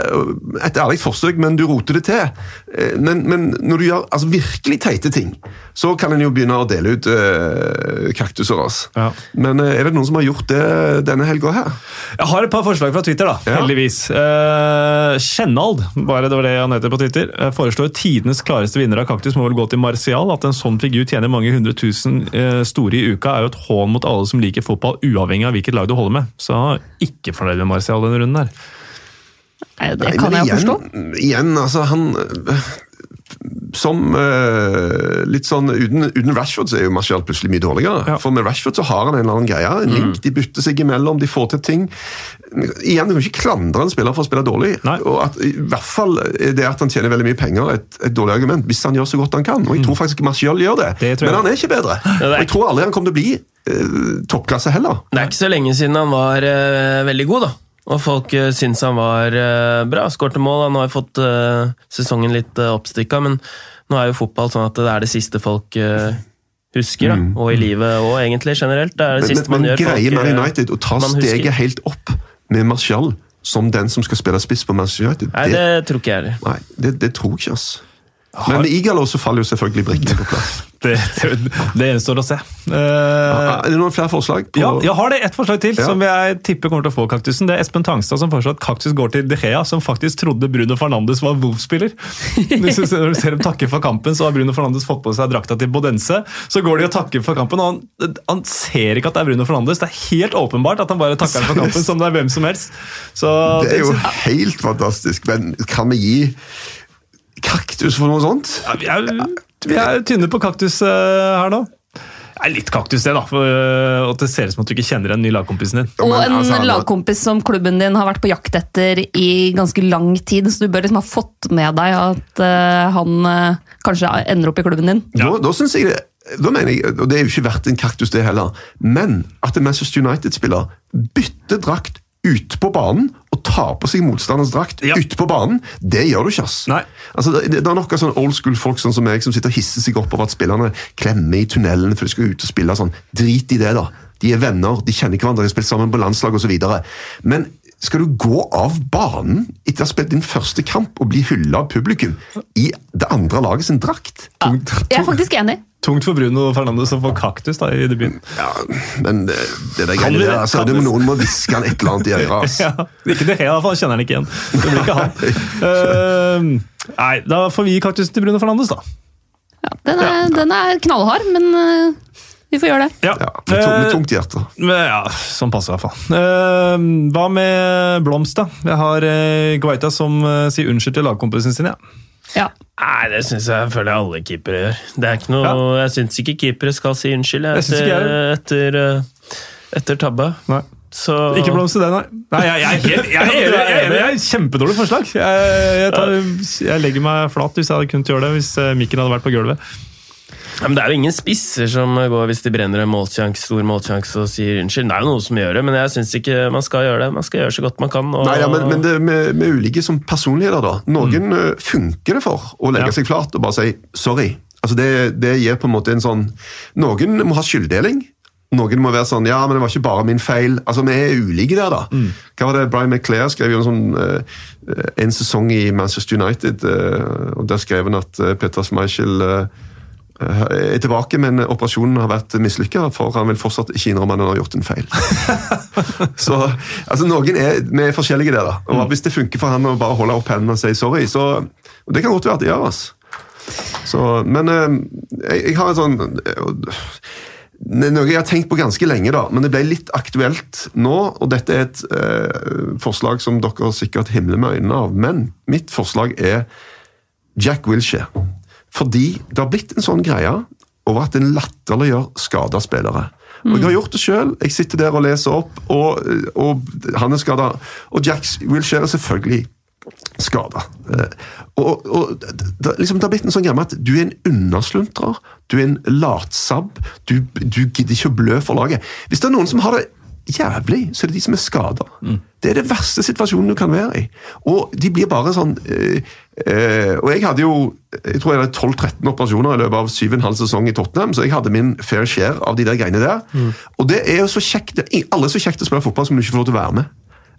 et ærlig forsøk, men du roter det til eh, Men, men når du gjør altså, virkelig teite ting, så kan en jo begynne å dele ut øh, kaktuser. Altså. Ja. Men eh, er det noen som har gjort det denne helga her? Jeg har et par forslag fra Twitter, da, heldigvis. Uh, Kjennald, bare det var det han heter på Twitter, eh, foreslår tidenes klareste vinner av kaktus må vel gå til Martial. At en sånn figur tjener mange hundre tusen eh, store i uka, er jo et hån mot alle som liker fotball, uavhengig av hvilket lag du holder med. Så ikke fornøyd med Martial denne runden her. Nei, Det kan Nei, jeg jo forstå. Igjen, altså han Som uh, litt sånn uten, uten Rashford så er jo Martial plutselig mye dårligere. Ja. For med Rashford så har han en eller annen greie. En link, De bytter seg imellom, de får til ting. Igjen, Du kan ikke klandre en spiller for å spille dårlig. Nei. Og at, I hvert fall er det at han tjener veldig mye penger, et, et dårlig argument. Hvis han gjør så godt han kan. Og jeg tror faktisk Martial gjør det. Det. Men han er ikke bedre. Ja, er- Og jeg tror aldri han kommer til å bli uh, toppklasse heller. Det er ikke så lenge siden han var uh, veldig god, da. Og folk uh, syns han var eh, bra. Skårte mål. Han har jo fått eh, sesongen litt uh, oppstykka, men nå er jo fotball sånn at det er det siste folk husker. da. Og i livet og egentlig generelt. Det er det Men, siste men, man men gjør. greier Man United å ta steget helt opp med Martial som den som skal spille spiss på Manchester United, Nei, det tror ikke jeg heller. Nei, det, det tror ikke, altså. Men med Igalo så faller jo selvfølgelig brikkene på plass. Det, det, gjenstår å se. Uh, Er det noen flere forslag? På, Ja, jeg har det ett forslag til Ja. som jeg tipper kommer til å få kaktusen. Det er Espen Tangstad som foreslår at kaktus går til De Gea, som faktisk trodde Bruno Fernandes var Wolf-spiller. Når du ser dem takke for kampen, så har Bruno Fernandes fått på seg drakta til Bodense. Så går de og takker for kampen, og han, han ser ikke at det er Bruno Fernandes. Det er helt åpenbart at han bare takker for kampen som det er hvem som helst. Så Det er jo helt fantastisk, men kan vi gi kaktus for noe sånt? Ja, vi, er, tynne på kaktus eh, her nå. Det er litt kaktus, det, da. For, eh, at det ser ut som at du ikke kjenner en ny lagkompis lagkompisen din. Og en altså, lagkompis som klubben din har vært på jakt etter i ganske lang tid, så du bør liksom ha fått med deg at eh, han eh, kanskje ender opp i klubben din. Da, da synes jeg det da mener jeg, og Det er jo ikke verdt en kaktus, det heller, men at en Manchester United-spiller bytter drakt ute på banen tar på seg motstanderens drakt Ja. ute på banen, det gjør du ikke. ass. Nei. Altså, det, det er nok av sånn old school folk sånn som meg som sitter og hisser seg opp over at spillerne klemmer i tunnelen for de skal ut og spille. sånn. Drit i det, da. de er venner, de kjenner hverandre, de har spilt sammen på landslag osv. Men skal du gå av banen etter å ha spilt din første kamp og bli hylla av publikum i det andre laget sin drakt? Jeg er faktisk enig. Tungt for Bruno Fernandes å få kaktus da, i debuten. Ja, men det, det der greiene der, altså, det, noen må hviske han et eller annet i øret. Altså. Ja, ikke det, i hvert fall kjenner han ikke igjen. Det blir ikke han. Uh, nei, da får vi gi kaktusen til Bruno Fernandes, da. Ja, den, er, den er knallhard, men uh, vi får gjøre det. Ja, med, tungt hjerte. Uh, ja, sånn passer i hvert fall. Eh, hva med blomst, da? Jeg har uh, Guaita som eh, sier unnskyld til lagkompisene sine. Ja. Ja. Nei, det syns jeg føler jeg alle keepere gjør. Det er ikke noe, Jeg syns ikke keepere skal si unnskyld jeg, Jeg etter, etter, eh, tabbe. Nei. Så Ikke blomst det, nei. nei jeg, jeg, er helt- jeg, er enig, jeg, er jeg er Kjempedårlig forslag. Jeg, jeg, tar, jeg legger meg flat hvis jeg hadde kunnet gjøre det, hvis eh, mikken hadde vært på gulvet. Ja, men Det er jo ingen spisser som går hvis de brenner en målsjanse, stor målsjanse og sier unnskyld. Det er jo noe som gjør det, men jeg syns ikke man skal gjøre det. Man skal gjøre så godt man kan. Og, Nei, ja, men, men det med, med ulike som personligheter, da. Noen mm. funker det for å legge Ja. seg flat og bare si 'sorry'. Altså det, det gir på en måte en sånn Noen må ha skylddeling. Noen må være sånn 'ja, men det var ikke bare min feil'. Altså, Vi er ulike der, da. Hva var det Brian McClair skrev jo en sånn eh, en sesong i Manchester United, eh, og der skrev han at eh, Peter Schmeichel eh, er tilbake, men operasjonen har vært mislykka, for han vil fortsatt ikke innrømme at han har gjort en feil. så altså, noen er, Vi er forskjellige der, da. Og Hvis det funker for han å bare holde opp hendene og si sorry, så og Det kan godt være at det gjør. Altså. Så, men eh, jeg, jeg har en sånn eh, noe jeg har tenkt på ganske lenge, da, men det ble litt aktuelt nå. og Dette er et eh, forslag som dere sikkert himler med øynene av. Men mitt forslag er Jack Wilshere. Fordi det har blitt en sånn greie over at en latterliggjør skada spillere. Og Jeg har gjort det sjøl. Jeg sitter der og leser opp, og, og han er skada. Og Jacks Wilshere er selvfølgelig skada. Og, og det, liksom, det har blitt en sånn greie med at du er en undersluntrer, du er en latsabb, du, du gidder ikke å blø for laget. Hvis det er noen som har det jævlig, så er det de som er skada. Det er det verste situasjonen du kan være i. Og de blir bare sånn øh, øh, Og jeg hadde jo jeg tror jeg hadde 12-13 operasjoner i løpet av 7,5 sesong i Tottenham, så jeg hadde min fair share av de der greiene der. Og det er jo så kjekt, alle er så kjekt å spille fotball som du ikke får lov til å være med.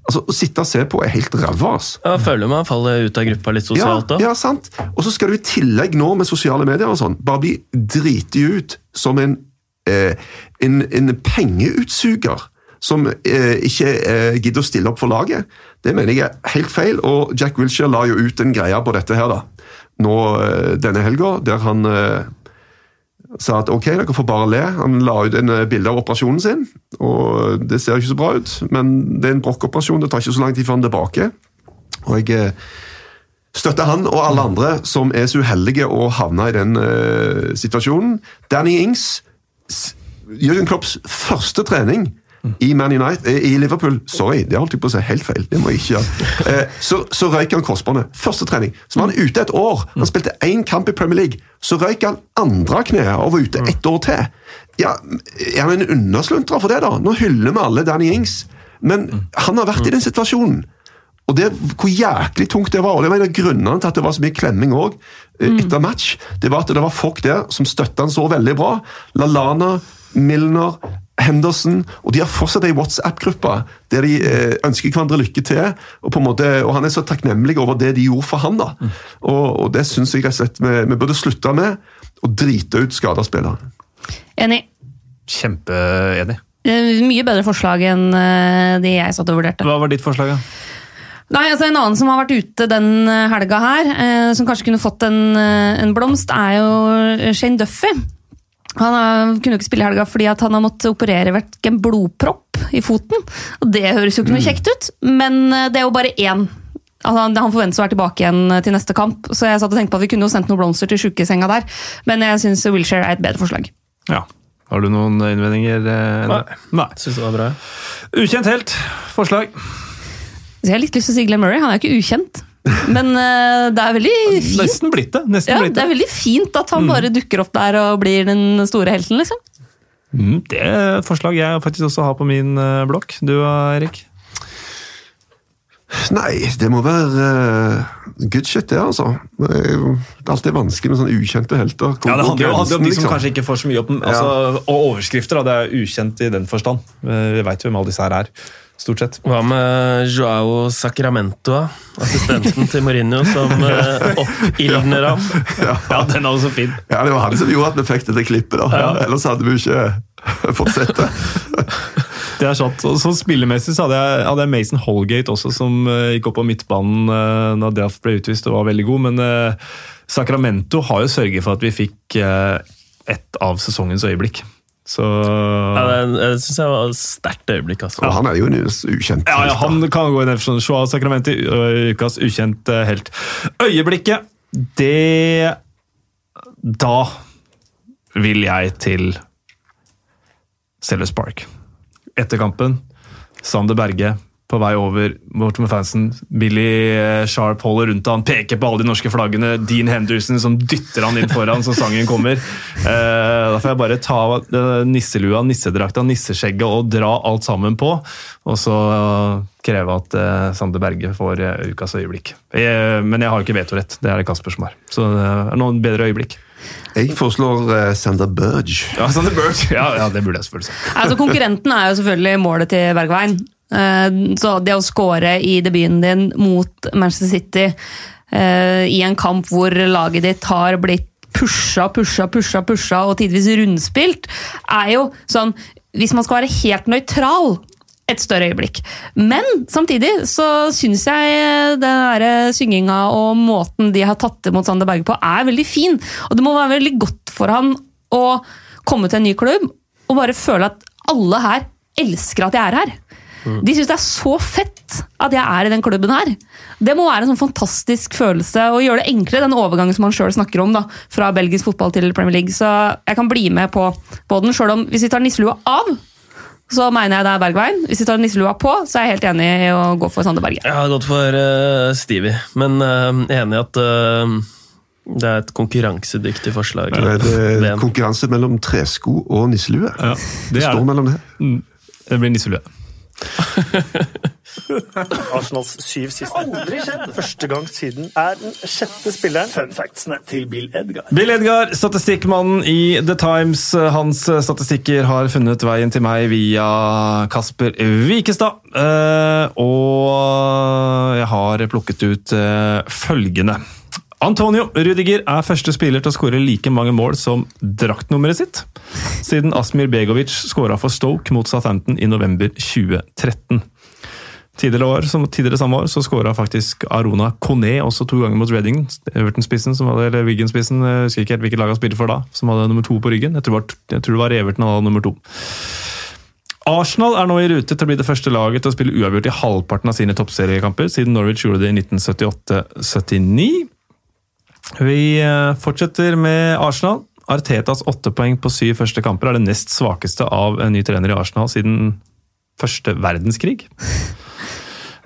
Altså, Å sitte og se på er helt ræva. Altså. Ja, føler man faller ut av gruppa litt sosialt Ja, da. ja, sant. Og så skal du i tillegg nå med sosiale medier og sånn, bare bli driti ut som en, eh, en, en pengeutsuger som eh, ikke eh, gidder å stille opp for laget. Det mener jeg er helt feil, og Jack Wilshere la jo ut en greie på dette her da, nå eh, denne helga, der han eh, sa at ok, dere får bare le. Han la ut en eh, bilde av operasjonen sin, og det ser ikke så bra ut, men det er en brokkoperasjon, det tar ikke så lang tid før han er tilbake. Og jeg eh, støtter han og alle andre som er så uheldige å havne i den situasjonen. Danny Ings, Jørgen Klopps første trening i Man United, eh, i Liverpool Sorry, det holdt jeg på å si helt feil. det må jeg ikke gjøre. Eh, så, så røyk han korsbåndet. Første trening. Så var han ute et år. Han spilte én kamp i Premier League. Så røyk han andre kneet og var ute ett år til. Ja, Er han en undersluntrer for det, da? Nå hyller vi alle Danny Ings. Men han har vært i den situasjonen. Og det, Hvor jæklig tungt det var. og Det var en av grunnene til at det var så mye klemming òg etter match. Det var at det var folk der som støtta han så veldig bra. Lalana, Milner, Henderson. Og de har fortsatt ei WhatsApp-gruppe der de eh, ønsker hverandre lykke til. Og på en måte, og han er så takknemlig over det de gjorde for han. da. Og, og det syns jeg rett og slett vi, vi burde slutte med. Å drite ut skada spillere. Enig. Kjempeenig. Eh, Mye bedre forslag enn det de jeg satt og vurderte. Hva var ditt forslag? da? Nei, altså En annen som har vært ute den eh, helga her, eh, som kanskje kunne fått en, eh, en blomst, er jo Shane Duffy. Han kunne ikke spille i helga fordi at han har måttet operere vekk en blodpropp i foten. Og Det høres jo ikke noe kjekt ut, men eh, det er jo bare én. Altså, han han forventes å være tilbake igjen eh, til neste kamp, så jeg satt og tenkte på at vi kunne jo sendt noen blomster til sjukesenga der, men jeg syns Wilshere er et bedre forslag. Ja. Har du noen innvendinger? eh, Nei. Nei. Syns det var bra. Ukjent helt. Forslag. Så jeg har litt lyst til å si Glenn Murray, han er jo ikke ukjent. Men uh, det er veldig fint. Nesten blitt det. Nesten Ja, blitt det er veldig fint at han bare dukker opp der og blir den store helten, liksom. Mm, det er et forslag jeg faktisk også har på min eh, blokk. Du, Erik? Nei, det må være uh, good shit, det, altså. Det er det alltid vanskelig med sånne ukjente helter. Ja, Det handler jo om de de som liksom? kanskje ikke får så mye opp, altså, og overskrifter. Da, det er ukjent i den forstand. Eh, Vi veit jo hvem alle disse her er, stort sett. Hva med Joao Sacramento, assistenten til Mourinho, som uh, oppildner ham? Ja, den er også fin. Ja, Det var han som gjorde at vi fikk dette klippet. da. Ellers hadde vi ikke fått sett det. Det er sant. Så Spillemessig så hadde jeg, hadde jeg Mason Holgate også, som eh, gikk opp på midtbanen uh, da Delft ble utvist og var veldig god. Men eh, Sacramento har jo sørget for at vi fikk eh, ett av sesongens øyeblikk. Så Ja, det, det syns jeg var et sterkt øyeblikk. altså. Ja, han er jo en ukjent. Ja, ja, han kan gå ned for sånn Joao Sakramenti, ø, ukas ukjent eh, helt. Øyeblikket, det Da vil jeg til Sellers Park. Etter kampen, Sander Berge på vei over bort med fansen. Billy eh, Sharp holder rundt han, peker på alle de norske flaggene. Dean Henderson som dytter han inn foran så sangen kommer. Eh, da får jeg bare ta eh, nisselua, nissedrakta, nisseskjegget og dra alt sammen på. Og så eh, kreve at eh, Sander Berge får eh, ukas øyeblikk. Jeg, men jeg har jo ikke vetorett, det er det Kasper som har. Så det er noen bedre øyeblikk. Jeg foreslår uh, Sander Burge. Ja, Sander Burge. Ja, ja, det burde jeg selvfølgelig si. Altså, konkurrenten er jo selvfølgelig målet til Bergveien. Eh, Så det å score i debuten din mot Manchester City eh, i en kamp hvor laget ditt har blitt pusha, pusha, pusha, pusha og tidvis rundspilt, er jo sånn Hvis man skal være helt nøytral, et større øyeblikk. Men samtidig så syns jeg den synginga og måten de har tatt imot Sander Berge på, er veldig fin. Og det må være veldig godt for han å komme til en ny klubb og bare føle at alle her elsker at jeg er her. De syns det er så fett at jeg er i den klubben her. Det må være en sånn fantastisk følelse å gjøre det enklere, den overgangen som han sjøl snakker om, da, fra belgisk fotball til Premier League. Så jeg kan bli med på, på den, sjøl om hvis vi tar nisselua av, så mener jeg det er Bergveien. Hvis vi tar nisselua på, så er jeg helt enig i å gå for Sander Berge. Jeg har gått for uh, Stevie, men uh, enig i at uh, det er et konkurransedyktig forslag. Det er det konkurranse mellom tresko og nisselue. Ja, det det står det. mellom det. Det blir nisselue. Arsenals syv siste. Aldri skjedd! Første gang siden er den sjette spilleren. Fun factsene til Bill Edgar. Bill Edgar, statistikkmannen i The Times. Hans statistikker har funnet veien til meg via Kasper Wikestad. Eh, Og jeg har plukket ut eh, følgende. Antonio Rudiger er første spiller til å skåre like mange mål som draktnummeret sitt, siden Asmir Begovic skåra for Stoke mot Southampton i november 2013. Tidligere, år, som, tidligere samme år så skåra faktisk Arona Kone også to ganger mot Reading. Everton-spissen, eller Wigan-spissen, jeg husker ikke helt hvilket lag han spilte for da, som hadde nummer to på ryggen. Jeg tror, jeg tror det var Everton han hadde nummer to. Arsenal er nå i rute til å bli det første laget til å spille uavgjort i halvparten av sine toppseriekamper, siden Norwich gjorde det i 1978-79. Vi eh, fortsetter med Arsenal. Artetas åtte poeng på syv første kamper er det nest svakeste av en ny trener i Arsenal siden første verdenskrig.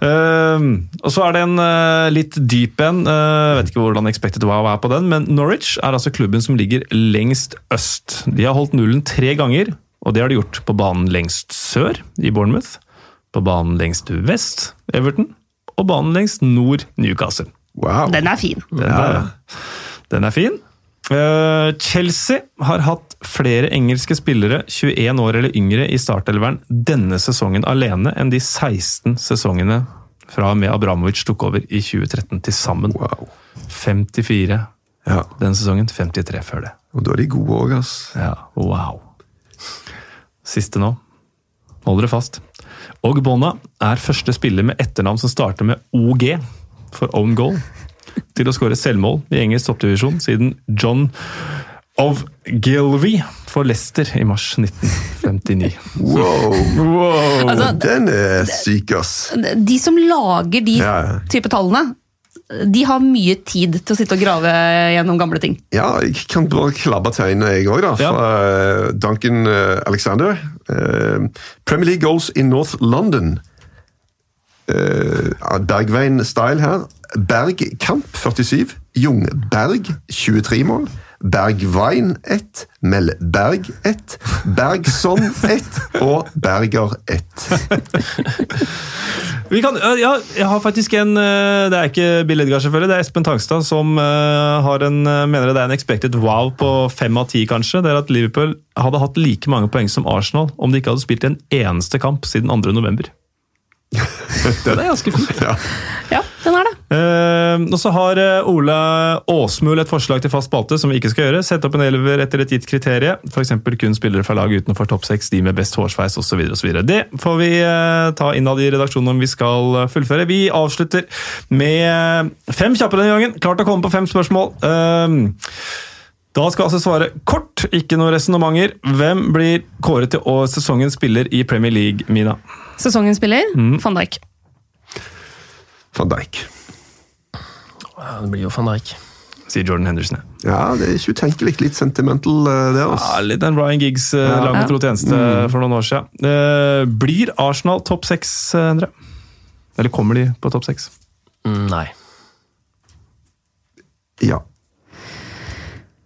Uh, og så er det en uh, litt dyp en. Uh, vet ikke hvordan expected wow er på den, men Norwich er altså klubben som ligger lengst øst. De har holdt nullen tre ganger, og det har de gjort på banen lengst sør, i Bournemouth, på banen lengst vest, Everton, og banen lengst nord, Newcastle. Wow. Den er fin. Den, er, den er fin. Eh, Chelsea har hatt flere engelske spillere 21 år eller yngre i startelveren denne sesongen alene enn de 16 sesongene fra og med Abramovic tok over i 2013 til sammen. wow. 54 Ja, den sesongen, 53 før det. og da er de gode òg, ass. Ja, wow. Siste nå. Hold dere fast. Og Bonna er første spiller med etternavn som starter med OG for own goal, til å skåre selvmål i engelsk toppdivisjon siden John of Gilvey for Leicester i mars 1959. Wow. Wow! Altså, Den er syk, ass. de som lager de Ja, type tallene, de har mye tid til å sitte og grave gjennom gamle ting. Ja, jeg kan bare klabbe til øynene, jeg òg, da. Fra ja. Duncan eh, Alexander. Eh, Premier League goals in North London. Eh, Bergveien-style her. Berg Kamp 47. Jungberg 23 mål. Bergvein 1. Melberg 1. Bergson 1. Og Berger 1. Vi kan, ja, jeg har faktisk en øh, Det er ikke Bill Edgar, selvfølgelig. Det er Espen Tangstad som øh, har en, mener det er en expected wow på fem av ti, kanskje. Det er at Liverpool hadde hatt like mange poeng som Arsenal om de ikke hadde spilt en eneste kamp siden 2. november. det er ganske fint. Ja. Ja, den er det. Eh, og så har eh, Ola Åsmul et forslag til fast spalte, som vi ikke skal gjøre. Sette opp en elver etter et gitt kriterie. F.eks. kun spillere fra lag utenfor topp seks, de med best hårsveis osv. Det får vi eh, ta innad i redaksjonen om vi skal eh, fullføre. Vi avslutter med eh, fem kjappe denne gangen. Klart å komme på fem spørsmål. Eh, da skal altså svare kort, ikke noen resonnementer. Hvem blir kåret til å sesongens spiller i Premier League, Mina? Sesongens spiller, van Dijk. Van Dijk. Ja, det blir jo van Dijk. Sier Jordan Henderson. ja. Ja, det er ikke utenkelig. Litt sentimental, det. Også. Ja, Altså. litt en Ryan Giggs uh, Ja. lag med tro tjeneste for noen år siden. Eh, blir Arsenal topp seks, eh, Endre? Eller kommer de på topp seks? Mm, Nei. Ja.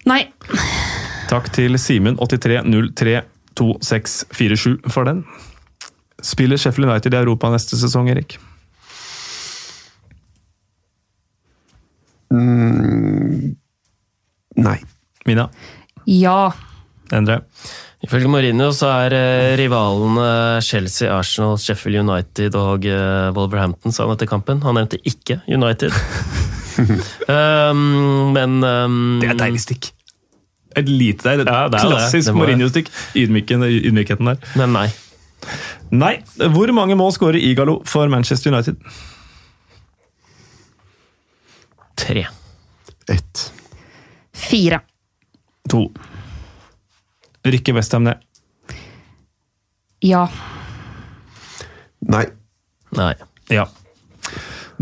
Nei. Takk til Simen83032647 for den. Spiller Sheffield United i Europa neste sesong, Erik? Nei. Mina? Ja. Endre? Ifølge Mourinho så er eh, rivalene Chelsea, Arsenal, Sheffield United og eh, Wolverhampton, sa han etter kampen. Han nevnte ikke United. um, men um, Det er deilig stikk. Et lite der. Ja, det er klassisk Mourinho-stikk. Ydmykheten der. Men nei. Nei. Hvor mange mål skårer Igalo for Manchester United? Tre. Ett. Fire. To. Rykker Westham ned? Ja. Nei. Nei. Ja.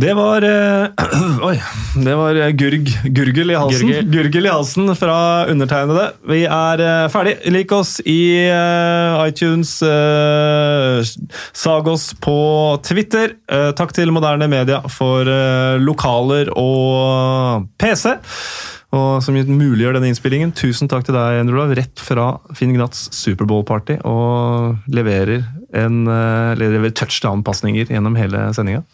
Det var øh, Oi. Det var eh, gurg, gurgel i halsen. Gurgel. Gurgel i halsen fra undertegnede. Vi er øh, ferdig. Lik oss i øh, iTunes. sag oss på Twitter. Takk til Moderne Media for lokaler og PC. Og som muliggjør denne innspillingen. Tusen takk til deg, Endrula, rett fra Finn Gnats Superbowl-party. Og leverer, en, leverer touchdown-pasninger gjennom hele sendinga.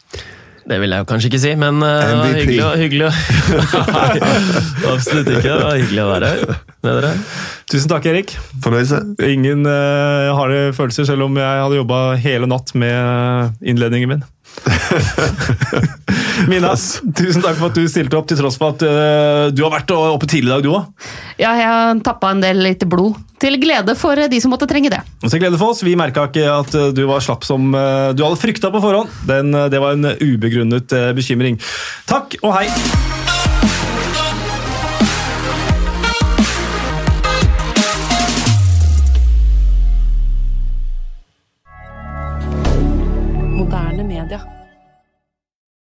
Det vil jeg jo kanskje ikke si, men uh, hyggelig, å- hyggelig absolutt ikke. Det var hyggelig å være her med dere. Tusen takk, Erik. Fornøyelse. Ingen uh, harde følelser, selv om jeg hadde jobba hele natt med innledningen min. Mina, tusen takk for at du stilte opp, til tross for at uh, du har vært oppe tidlig i dag, du òg. Ja, jeg har tappa en del lite blod. Til glede for de som måtte trenge det. Og til glede for oss, vi merka ikke at eh, du var slapp som uh, du hadde frykta på forhånd. Den, uh, det var en ubegrunnet eh, bekymring. Takk og hei!